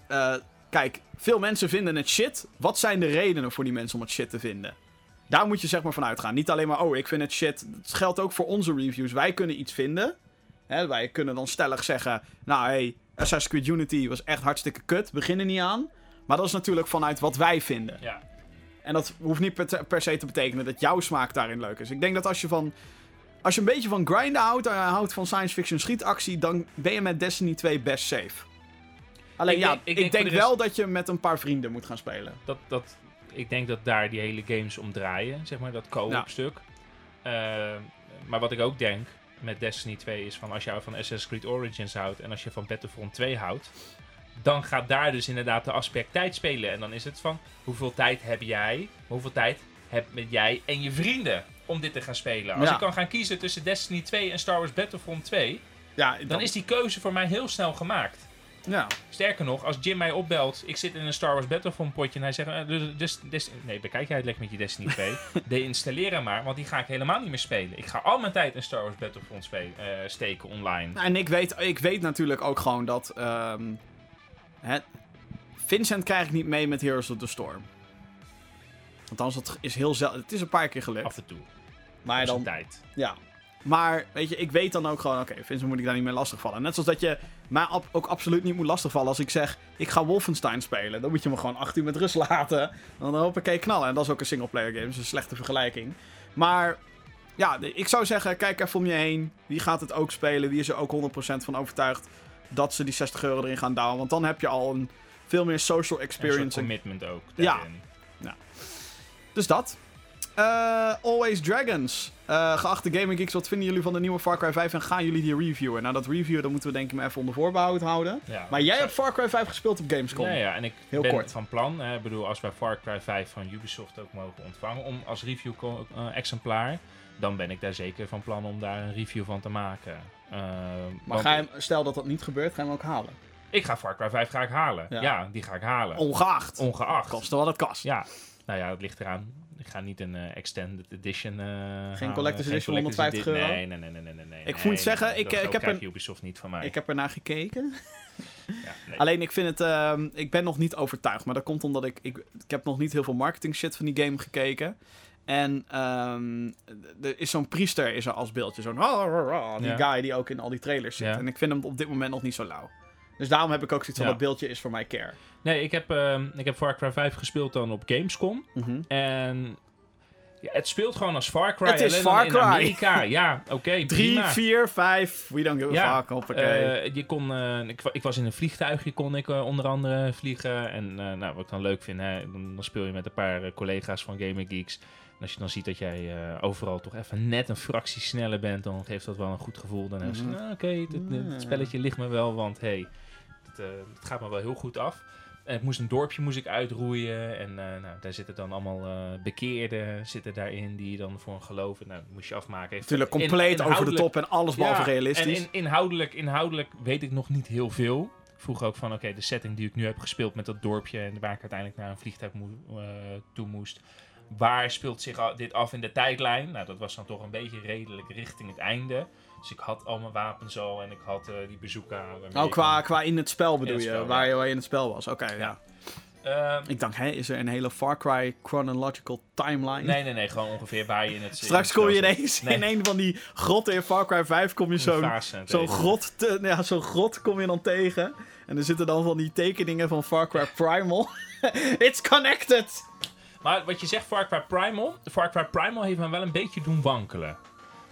eh, kijk, veel mensen vinden het shit. Wat zijn de redenen voor die mensen om het shit te vinden? Daar moet je zeg maar van uitgaan. Niet alleen maar, oh, ik vind het shit. Het geldt ook voor onze reviews. Wij kunnen iets vinden. Hè, wij kunnen dan stellig zeggen, nou hey, Assassin's Creed Unity was echt hartstikke kut. Begin er niet aan. Maar dat is natuurlijk vanuit wat wij vinden. Ja. En dat hoeft niet per, per se te betekenen dat jouw smaak daarin leuk is. Ik denk dat als je van. Als je een beetje van grinden houdt, en houdt van science fiction schietactie, dan ben je met Destiny 2 best safe. Alleen Ik ja, denk- ik ik denk, wel dat je met een paar vrienden moet gaan spelen. Dat, dat, Ik denk dat daar die hele games om draaien, zeg maar, dat co-op stuk. Eh, maar wat ik ook denk met Destiny 2 is van als je van Assassin's Creed Origins houdt en als je van Battlefront 2 houdt, dan gaat daar dus inderdaad de aspect tijd spelen. En dan is het van hoeveel tijd heb jij, hoeveel tijd heb met jij en je vrienden om dit te gaan spelen. Als Ja. ik kan gaan kiezen tussen Destiny 2 en Star Wars Battlefront 2, Ja, dan is die keuze voor mij heel snel gemaakt. Ja. Sterker nog, als Jim mij opbelt, ik zit in een Star Wars Battlefront potje en hij zegt, eh, dus, dus, dus- nee, bekijk jij het lekker met je Destiny 2. Deinstalleer hem maar, want die ga ik helemaal niet meer spelen. Ik ga al mijn tijd in Star Wars Battlefront spe- eh, steken online. En ik weet, ik weet natuurlijk ook gewoon dat... ehm, hè, Vincent krijg ik niet mee met Heroes of the Storm. Althans, dat is heel zelden. Het is een paar keer gelukt. Af en toe, Maar dan, tijd. ja. Maar, weet je, ik weet dan ook gewoon, oké, Vincent moet ik daar niet mee lastigvallen. Net zoals dat je mij ook absoluut niet moet lastigvallen als ik zeg, ik ga Wolfenstein spelen. Dan moet je me gewoon acht uur met rust laten. Dan hoppakee knallen. En dat is ook een singleplayer game, dus een slechte vergelijking. Maar, ja, ik zou zeggen, kijk even om je heen. Wie gaat het ook spelen? Wie is er ook 100% van overtuigd dat ze die 60 euro erin gaan douwen? Want dan heb je al een veel meer social Een experience. commitment ook Ja. Dus dat. Eh, Always Dragons. Eh, geachte Gaming Geeks, wat vinden jullie van de nieuwe Far Cry 5 en gaan jullie die reviewen? Nou, dat reviewen dat moeten we denk ik maar even onder voorbehoud houden. Ja. Maar jij hebt Far Cry 5 gespeeld op Gamescom. Ja, ja, en ik Heel ben kort. van plan, hè, ik bedoel, als wij Far Cry 5 van Ubisoft ook mogen ontvangen om als review-exemplaar, dan ben ik daar zeker van plan om daar een review van te maken. Eh, Maar ga je, hem- stel dat dat niet gebeurt, ga je hem ook halen. Ik ga Far Cry 5 graag halen. Ja. Ja, die ga ik halen. Ongeacht. Ongeacht. Kosten wat het kost. Ja, nou ja, het ligt eraan. Ik ga niet een eh, extended edition. eh halen. collector's edition, collector's 150 edi- euro? Nee, nee, nee, nee, nee, nee. Ik nee, moet zeggen, nee, ik, ik heb een- Ubisoft niet van mij. Ik heb ernaar gekeken. ja, nee. Alleen ik vind het. ehm, ik ben nog niet overtuigd. Maar dat komt omdat ik, ik. Ik heb nog niet heel veel marketing shit van die game gekeken. En ehm, er is zo'n priester is er als beeldje. Zo'n. Die Ja. guy die ook in al die trailers zit. Ja. En ik vind hem op dit moment nog niet zo lauw. Dus daarom heb ik ook zoiets van Ja. dat beeldje is voor mij care. nee, ik heb, ehm, ik heb Far Cry 5 gespeeld dan op Gamescom. En ja, het speelt gewoon als Far Cry. Het is Far in Cry. Amerika. Ja, oké, 3, prima. 4, 5. We don't give a Ja, fuck. Hoppakee. Eh, je kon, eh, ik, ik was in een vliegtuigje, kon ik eh, onder andere vliegen. En nou, wat ik dan leuk vind, hè, dan, speel je met een paar collega's van Gamer Geeks. En als je dan ziet dat jij eh, overal toch even net een fractie sneller bent, dan geeft dat wel een goed gevoel. Dan je, Mhm. nou, oké, het, spelletje ligt me wel, want hey, het, eh, het gaat me wel heel goed af. En ik moest een dorpje moest ik uitroeien. En eh, nou, daar zitten dan allemaal eh, bekeerden zitten daarin die dan voor een geloven. Nou, dat moest je afmaken. Natuurlijk in- compleet over de top en alles behalve ja, realistisch. En in- inhoudelijk, inhoudelijk weet ik nog niet heel veel. Ik vroeg ook van, oké, de setting die ik nu heb gespeeld met dat dorpje... en waar ik uiteindelijk naar een vliegtuig toe moest... waar speelt zich dit af in de tijdlijn? Nou, dat was dan toch een beetje redelijk richting het einde. Dus ik had al mijn wapens al en ik had eh, die bezoeker. Oh, qua, qua in het spel bedoel het je? spel, waar, ja. je waar je in het spel was. Oké, ja. Ja. Ehm, Ik dacht, hè, is er een hele Far Cry chronological timeline? nee, nee, nee, gewoon ongeveer waar je in het... Straks in kom je ineens Nee. in een van die grotten in Far Cry 5 kom je zo'n zo'n grot, te- ja, zo'n grot kom je dan tegen. En er zitten dan van die tekeningen van Far Cry Primal. It's connected! Maar wat je zegt, Far Cry Primal... Far Cry Primal heeft me wel een beetje doen wankelen.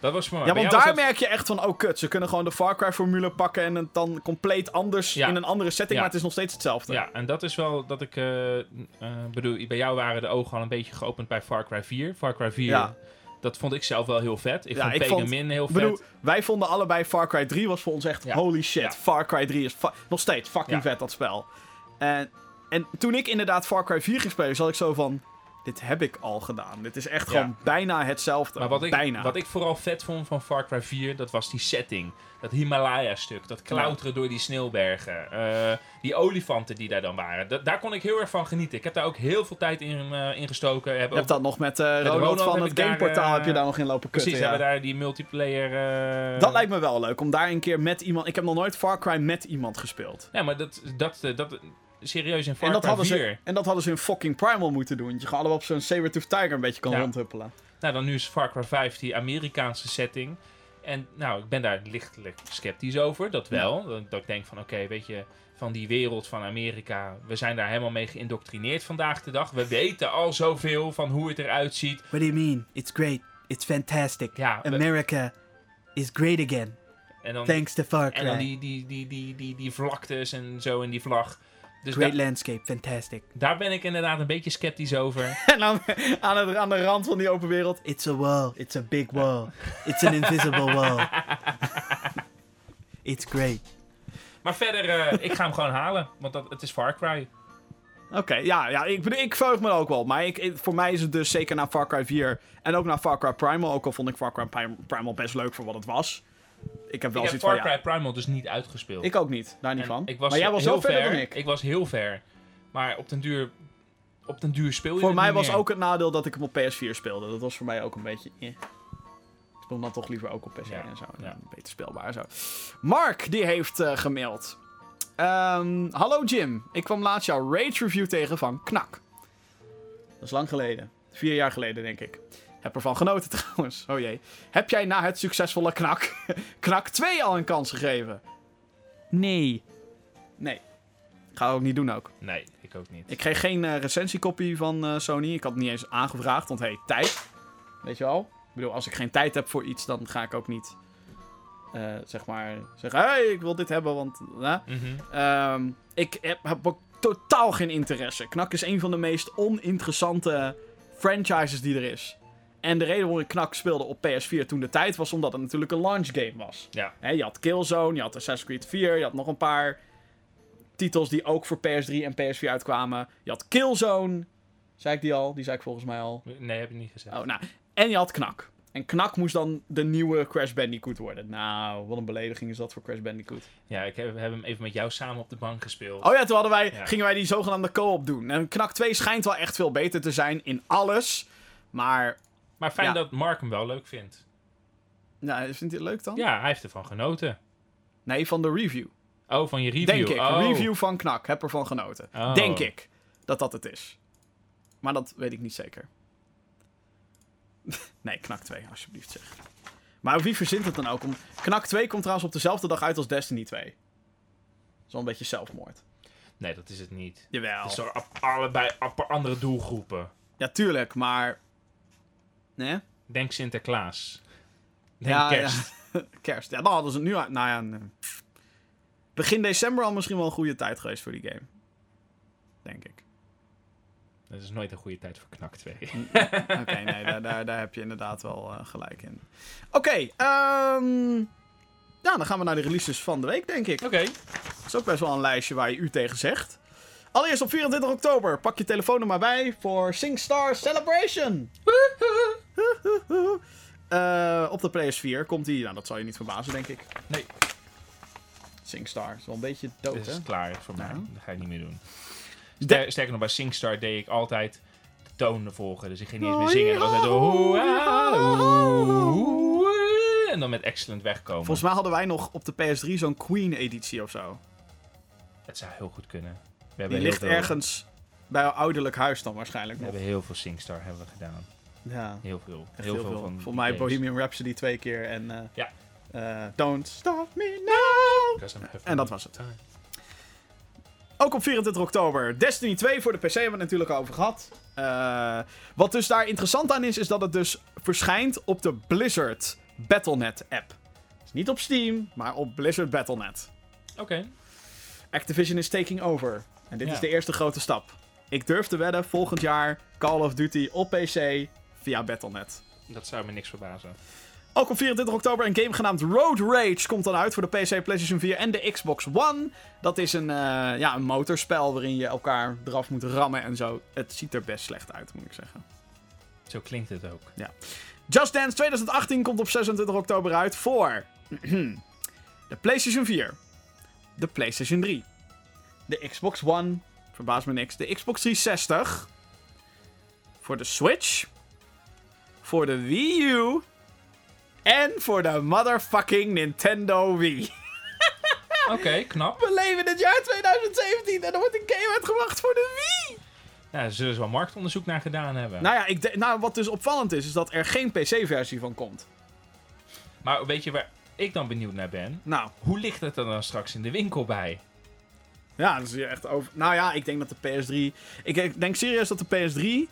Dat was voor mij... Ja, want daar dat- merk je echt van, oh kut, ze kunnen gewoon de Far Cry formule pakken en het dan compleet anders Ja. in een andere setting, Ja. maar het is nog steeds hetzelfde. Ja, en dat is wel dat ik... eh, bedoel, bij jou waren de ogen al een beetje geopend bij Far Cry 4. Far Cry 4, Ja. dat vond ik zelf wel heel vet. Ik Ja, vond ik vond- Pegamin heel Ik vet. bedoel, wij vonden allebei Far Cry 3 was voor ons echt holy shit. Far Cry 3 is nog steeds fucking vet dat spel. En, en toen ik inderdaad Far Cry 4 ging spelen, zat ik zo van, dit heb ik al gedaan. Dit is echt Ja. gewoon bijna hetzelfde. Maar wat ik, bijna. wat ik vooral vet vond van Far Cry 4, dat was die setting. Dat Himalaya-stuk, dat klauteren door die sneeuwbergen. eh, die olifanten die daar dan waren. Da- daar kon ik heel erg van genieten. Ik heb daar ook heel veel tijd in, in gestoken. Heb je ook, hebt dat nog met, Ronald, Ronald van het Gameportaal, heb je daar nog in lopen kutten. precies, ja. hebben daar die multiplayer... Dat lijkt me wel leuk, om daar een keer met iemand... Ik heb nog nooit Far Cry met iemand gespeeld. Ja, maar dat, dat, dat, serieus in Far En dat, Cry hadden 4... ze, en dat hadden ze in fucking Primal moeten doen. Dat je gewoon allemaal op zo'n Saber-tooth Tiger een beetje kan Ja. rondhuppelen. Nou, dan nu is Far Cry 5 die Amerikaanse setting. En nou, ik ben daar lichtelijk sceptisch over, dat wel. Dat, dat ik denk van, oké, weet je, van die wereld van Amerika, we zijn daar helemaal mee geïndoctrineerd vandaag de dag. We weten al zoveel van hoe het eruit ziet. What do you mean? It's great. It's fantastic. Ja, we- America is great again. en dan, Thanks to Far Cry. en dan die, die, die, die, die, die vlaktes en zo en die vlag. Dus Great da- landscape, fantastic. daar ben ik inderdaad een beetje sceptisch over. En dan aan, het, aan de rand van die open wereld. It's a wall. It's a big wall. It's an invisible wall. It's great. maar verder, eh, ik ga hem gewoon halen. Want dat, het is Far Cry. Oké, ja, ja ik, ik verheug me er ook wel. Maar ik, ik- voor mij is het dus zeker na Far Cry 4 en ook na Far Cry Primal. Ook al vond ik Far Cry Prim- Primal best leuk voor wat het was. Ik heb wel Ik heb Far Cry Primal dus niet uitgespeeld. ik ook niet. Daar niet En van. Ik was maar jij was heel verder ver. dan ik. Ik was heel ver. Maar op den duur, op den duur speel je Voor mij was meer. ook het nadeel dat ik hem op PS4 speelde. Dat was voor mij ook een beetje... eh. Ik speel dan toch liever ook op PC Ja, en zo. ja. Beter speelbaar en zo. Mark, die heeft eh, gemaild. Ehm, Hallo Jim, ik kwam laatst jouw Rage Review tegen van Knak. Dat is lang geleden. Vier jaar geleden, denk ik. Heb ervan genoten trouwens. Oh jee. Heb jij na het succesvolle Knak, Knak 2 al een kans gegeven? Nee. Nee. Ga ik ook niet doen ook. Nee, ik ook niet. Ik kreeg geen eh recensiekopie van eh, Sony. Ik had het niet eens aangevraagd, want hey, tijd. Weet je wel? Ik bedoel, als ik geen tijd heb voor iets, dan ga ik ook niet... eh, zeg maar zeggen, hey, ik wil dit hebben, want... Mhm. Ehm, ik heb, heb ook totaal geen interesse. Knak is een van de meest oninteressante franchises die er is. En de reden waarom ik Knak speelde op PS4 toen de tijd was omdat het natuurlijk een launch game was. Ja. Je had Killzone, je had Assassin's Creed 4, je had nog een paar titels die ook voor PS3 en PS4 uitkwamen. Je had Killzone, zei ik die al? Die zei ik volgens mij al. Nee, heb ik niet gezegd. Oh, nou. En je had Knak. En Knak moest dan de nieuwe Crash Bandicoot worden. Nou, wat een belediging is dat voor Crash Bandicoot. Ja, ik heb, heb hem even met jou samen op de bank gespeeld. Oh ja, toen hadden wij, Ja. gingen wij die zogenaamde co-op doen. En Knak 2 schijnt wel echt veel beter te zijn in alles. Maar, Maar fijn Ja. dat Mark hem wel leuk vindt. nou, vindt hij het leuk dan? Ja, hij heeft ervan genoten. Nee, van de review. Oh, van je review. Denk ik. Oh. Review van Knak. Heb ervan genoten. Oh. Denk ik dat dat het is. Maar dat weet ik niet zeker. nee, Knak 2, alsjeblieft zeg. Maar wie verzint het dan ook? Om... Knak 2 komt trouwens op dezelfde dag uit als Destiny 2. Dat is wel een beetje zelfmoord. Nee, dat is het niet. Jawel. Het is allebei andere doelgroepen. Ja, tuurlijk, maar... Nee? Denk Sinterklaas. Denk Ja, kerst. ja. Kerst. Ja, dan hadden ze het nu. Nou ja, nee. begin december al misschien wel een goede tijd geweest voor die game. Denk ik. Dat is nooit een goede tijd voor Knak 2. Oké, nee, daar, daar, daar heb je inderdaad wel eh, gelijk in. Oké, ehm, ja, dan gaan we naar de releases van de week, denk ik. Oké. Dat is ook best wel een lijstje waar je u tegen zegt. Allereerst op 24 oktober, pak je telefoon er maar bij voor SingStar Celebration. Eh, op de PS4 komt die, nou dat zal je niet verbazen, denk ik. Nee. SingStar is wel een beetje dood, Dit hè? is klaar voor mij. Dat ga ik niet meer doen. Ster- sterker nog, bij SingStar deed ik altijd de tonen volgen. Dus ik ging niet eens meer zingen. En dan was het en dan met excellent wegkomen. Volgens mij hadden wij nog op de PS3 zo'n Queen-editie of zo. Het zou heel goed kunnen. We Die ligt veel, ergens bij jouw ouderlijk huis dan waarschijnlijk We nog. hebben heel veel SingStar hebben we gedaan. Ja, Heel veel. Heel, veel, van Volgens mij games. Bohemian Rhapsody twee keer en eh, Ja. eh, Don't Stop Me Now. En dat was het. Ook op 24 oktober Destiny 2 voor de PC hebben we het natuurlijk al over gehad. Eh, wat dus daar interessant aan is, is dat het dus verschijnt op de Blizzard Battle.net app. Dus niet op Steam, maar op Blizzard Battle.net. Oké. Activision is taking over. En dit Ja. is de eerste grote stap. Ik durf te wedden, volgend jaar Call of Duty op PC via Battle.net. Dat zou me niks verbazen. Ook op 24 oktober een game genaamd Road Rage komt dan uit voor de PC, PlayStation 4 en de Xbox One. Dat is een, eh, ja, een motorspel waarin je elkaar eraf moet rammen en zo. Het ziet er best slecht uit, moet ik zeggen. Zo klinkt het ook. Just Dance 2018 komt op 26 oktober uit voor de PlayStation 4, de PlayStation 3, de Xbox One, verbaast me niks, de Xbox 360, voor de Switch, voor de Wii U en voor de motherfucking Nintendo Wii. Oké, knap. We leven in het jaar 2017 en er wordt een game uitgebracht voor de Wii. Ja, daar zullen ze wel marktonderzoek naar gedaan hebben. Nou ja, ik nou, wat dus opvallend is, is dat er geen PC-versie van komt. Maar weet je waar ik dan benieuwd naar ben? Nou, Hoe ligt het er dan straks in de winkel bij? Ja, dat is echt over. Nou ja, ik denk dat de PS3. Ik denk serieus dat de PS3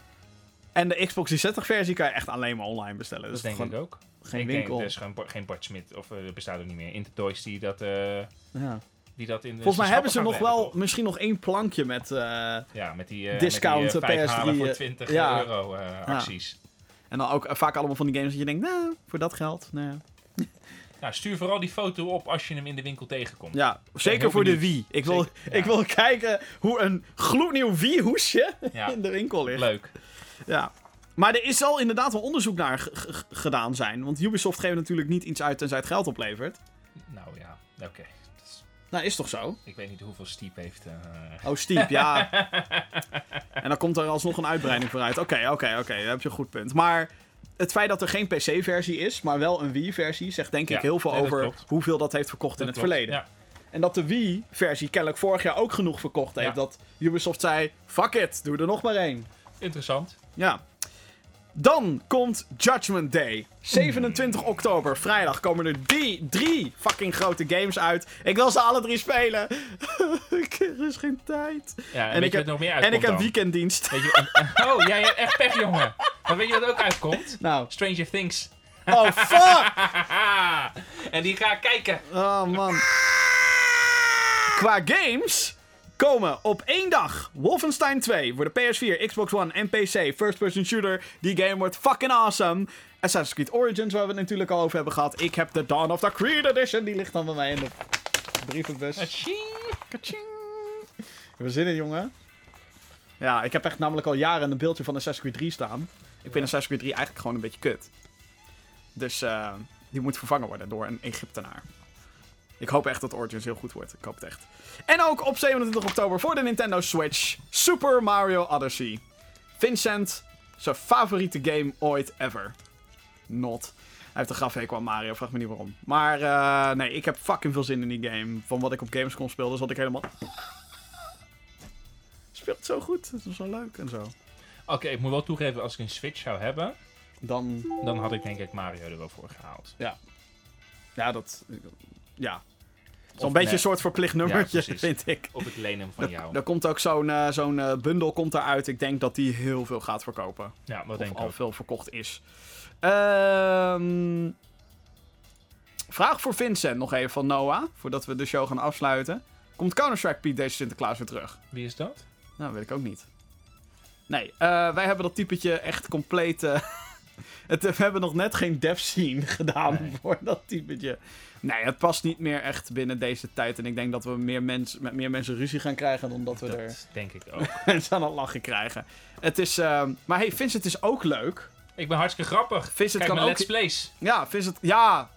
en de Xbox 360 versie kan je echt alleen maar online bestellen. Dat Dus denk gewoon ik ook. geen ik winkel. Denk, er is Bo- geen Bart Smit, of eh, er bestaat ook niet meer. Intertoys die dat... eh, Ja. die dat in de Volgens mij hebben ze nog wel misschien nog één plankje met... eh? Ja, met die, eh Discount, met die, eh, vijf PS3, halen voor eh, 20 ja. euro acties. en dan ook vaak allemaal van die games dat je denkt, nou, voor dat geld, nee. Nou, stuur vooral die foto op als je hem in de winkel tegenkomt. Ja, zeker voor de. Wii. Ik wil, Zeker, ik wil kijken hoe een gloednieuw Wii-hoesje in de winkel ligt. Leuk. Ja. Maar er is al inderdaad wel onderzoek naar gedaan zijn. Want Ubisoft geeft natuurlijk niet iets uit tenzij het geld oplevert. Nou ja, oké. Dat is- Nou, is toch zo? Ik weet niet hoeveel Steep heeft. eh, Oh, Steep, ja. en dan komt er alsnog een uitbreiding vooruit. Oké, oké, oké. Daar heb je een goed punt. Maar het feit dat er geen PC-versie is, maar wel een Wii-versie, zegt denk ik heel veel nee, over klopt. hoeveel dat heeft verkocht in het verleden. Ja. En dat de Wii-versie kennelijk vorig jaar ook genoeg verkocht heeft. Ja. Dat Ubisoft zei: fuck it, doe er nog maar één. Interessant. Ja. Dan komt Judgment Day. 27 oktober, vrijdag, komen er die, drie fucking grote games uit. Ik wil ze alle drie spelen. er is geen tijd. Ja, en, ik heb- wat nog meer En ik heb weekenddienst. Weet je, en- oh, jij hebt echt pech, jongen. Maar weet je wat ook uitkomt? Nou, Stranger Things. oh fuck! en die ga ik kijken. Oh man. Qua games komen op één dag Wolfenstein 2 voor de PS4, Xbox One en PC. First person shooter. Die game wordt fucking awesome. Assassin's Creed Origins, waar we het natuurlijk al over hebben gehad. Ik heb de Dawn of the Creed Edition. Die ligt dan bij mij in de brievenbus. Kaching. Hebben we zin in, jongen? Ja, ik heb echt namelijk al jaren een beeldje van Assassin's Creed 3 staan. Ik vind Assassin's Creed 3 eigenlijk gewoon een beetje kut. Dus eh, die moet vervangen worden door een Egyptenaar. Ik hoop echt dat Origins heel goed wordt. Ik hoop het echt. En ook op 27 oktober voor de Nintendo Switch Super Mario Odyssey. Vincent, zijn favoriete game ooit ever. Not. Hij heeft een grafhekel aan Mario, vraag me niet waarom. Maar eh, nee, ik heb fucking veel zin in die game. Van wat ik op Gamescom speelde, zat ik helemaal... Speelt zo goed, het is zo leuk en zo. Oké, ik moet wel toegeven, als ik een Switch zou hebben, Dan, dan had ik denk ik Mario er wel voor gehaald. ja, dat... Ja. Of Zo'n beetje een soort verplicht nummertje, Ja, vind ik. Op het lenen van jou. Er komt ook zo'n eh, zo'n eh, bundel komt eruit. Ik denk dat die heel veel gaat verkopen. Ja, dat Of denk ik al ook. veel verkocht is. Ehm, vraag voor Vincent nog even van Noah. Voordat we de show gaan afsluiten. Komt Counter-Strike Pete deze Sinterklaas weer terug? Wie is dat? Nou, weet ik ook niet. Nee, eh, wij hebben dat typetje echt compleet... het, we hebben nog net geen dev scene gedaan Nee. voor dat typetje. Nee, het past niet meer echt binnen deze tijd. En ik denk dat we meer mens, met meer mensen ruzie gaan krijgen dan dat we er Dat denk ik ook. mensen aan het lachen krijgen. Het is... ehm, maar hey, Vincent is ook leuk. ik ben hartstikke grappig. Vincent Kijk kan ook... Let's Plays. Ja, Vincent... Ja.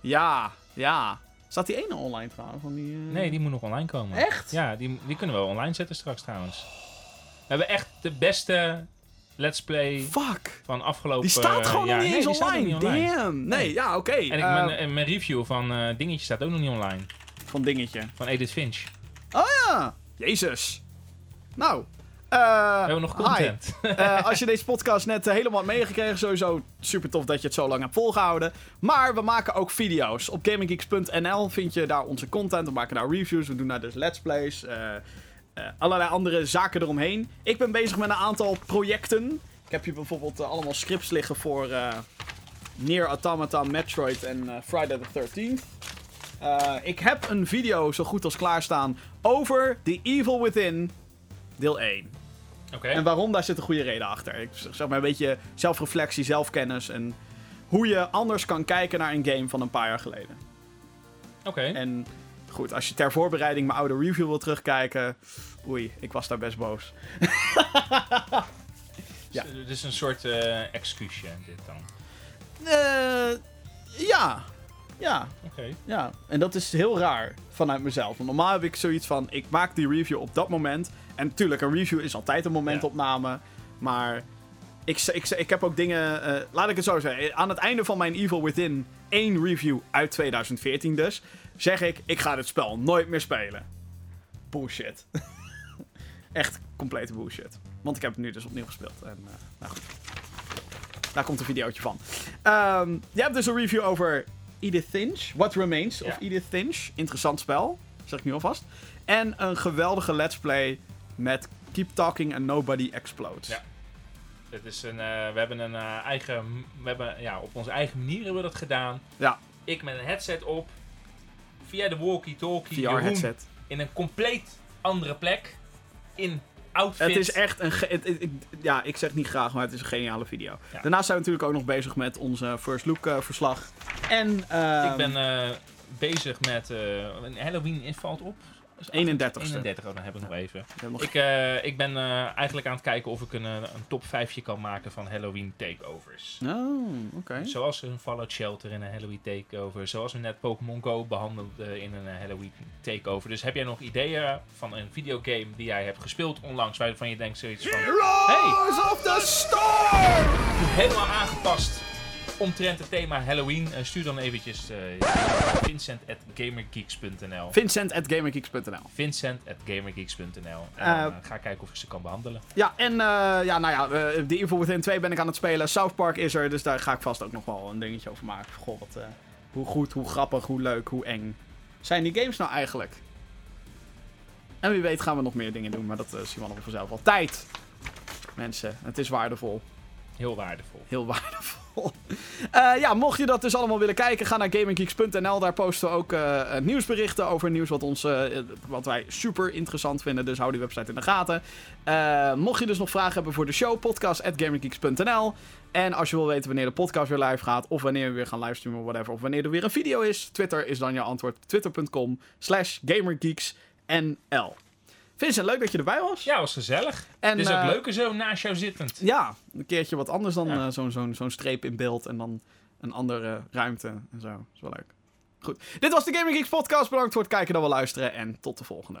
Ja. Ja. Staat die ene online trouwens? Van die, eh, Nee, die moet nog online komen. Echt? Ja, die, die kunnen we wel online zetten straks trouwens. We hebben echt de beste Let's Play Fuck. van afgelopen Die staat gewoon jaar. nog niet Nee, eens online. niet online. Damn. Nee, ja, oké. En ik, Eh, mijn, en mijn review van eh Dingetje staat ook nog niet online. Van dingetje. Van Edith Finch. Ah, Jezus. Nou. eh, We hebben nog content. Eh, als je deze podcast net eh, helemaal hebt meegekregen, sowieso super tof dat je het zo lang hebt volgehouden. Maar we maken ook video's. Op gaminggeeks.nl vind je daar onze content. We maken daar reviews, we doen daar dus let's plays. Eh, allerlei andere zaken eromheen. Ik ben bezig met een aantal projecten. Ik heb hier bijvoorbeeld eh, allemaal scripts liggen voor eh Nier Automata, Metroid en Friday the 13th. Eh, ik heb een video zo goed als klaarstaan over The Evil Within, deel 1. Oké. En waarom, daar zit een goede reden achter. Ik zeg maar een beetje zelfreflectie, zelfkennis en hoe je anders kan kijken naar een game van een paar jaar geleden. Oké. En goed, als je ter voorbereiding mijn oude review wil terugkijken, oei, ik was daar best boos. ja. Dus, dus een soort eh excuusje dit dan. Eh, ja, ja, ja. En dat is heel raar vanuit mezelf. Want normaal heb ik zoiets van, ik maak die review op dat moment. En natuurlijk, een review is altijd een momentopname. Maar ik, ik, ik heb ook dingen, eh, laat ik het zo zeggen. Aan het einde van mijn Evil Within 1 review uit 2014 dus, zeg ik, ik ga dit spel nooit meer spelen. Bullshit. Echt complete bullshit. Want ik heb het nu dus opnieuw gespeeld. En, eh, nou goed. Daar komt een videootje van. Ehm je hebt dus een review over Edith Finch. What Remains of. Edith Finch. Interessant spel. Zeg ik nu alvast. En een geweldige let's play met Keep Talking and Nobody Explodes. Ja. Dit is een, eh, we hebben een eh, eigen, we hebben, ja, op onze eigen manier hebben we dat gedaan. Ja. Ik met een headset op, via de walkie-talkie VR-headset. in een compleet andere plek. In outfit. Het is echt een. ge- het- het- ik- ja, ik zeg niet graag, maar het is een geniale video. Ja. Daarnaast zijn we natuurlijk ook nog bezig met onze First Look eh, verslag. En. ehm, Ik ben eh, bezig met... eh, een Halloween in- valt op. Is 31ste. 31, oh, dan heb ik nog even. nog- Ik, eh, ik ben eh, eigenlijk aan het kijken of ik een, eh, een top 5 kan maken van Halloween takeovers. Oh, oké. Zoals een Fallout Shelter in een Halloween takeover. Zoals we net Pokémon Go behandelden in een eh, Halloween takeover. Dus heb jij nog ideeën van een videogame die jij hebt gespeeld onlangs, waarvan je denkt zoiets van... Heroes of the Storm! Helemaal aangepast omtrent het thema Halloween. Eh, stuur dan eventjes uh, vincent.gamergeeks.nl Vincent at gamergeeks.nl. Vincent.gamergeeks.nl En Eh, eh, ga kijken of ik ze kan behandelen. Ja, en eh, ja, nou ja, eh, The Evil Within 2 ben ik aan het spelen. South Park is er, dus daar ga ik vast ook nog wel een dingetje over maken. Goh, wat, eh, hoe goed, hoe grappig, hoe leuk, hoe eng zijn die games nou eigenlijk? En wie weet gaan we nog meer dingen doen, maar dat eh, zien we allemaal vanzelf wel. Tijd! Mensen, het is waardevol. Heel waardevol. Heel waardevol. Eh, ja, mocht je dat dus allemaal willen kijken, ga naar gaminggeeks.nl. Daar posten we ook eh, eh, nieuwsberichten over nieuws wat, ons, wat wij super interessant vinden. Dus hou die website in de gaten. Mocht je dus nog vragen hebben voor de show, podcast.gaminggeeks.nl. En als je wil weten wanneer de podcast weer live gaat, of wanneer we weer gaan livestreamen, whatever, of wanneer er weer een video is, Twitter is dan je antwoord. Twitter.com slash gamergeeksnl. Vincent, leuk dat je erbij was. Ja, was gezellig. En, het is ook eh, leuker zo naast jou zittend. ja, een keertje wat anders dan Ja. eh, zo'n zo'n zo'n streep in beeld en dan een andere ruimte en zo. Dat is wel leuk. Goed, dit was de Gaming Geeks podcast. Bedankt voor het kijken en wel luisteren en tot de volgende.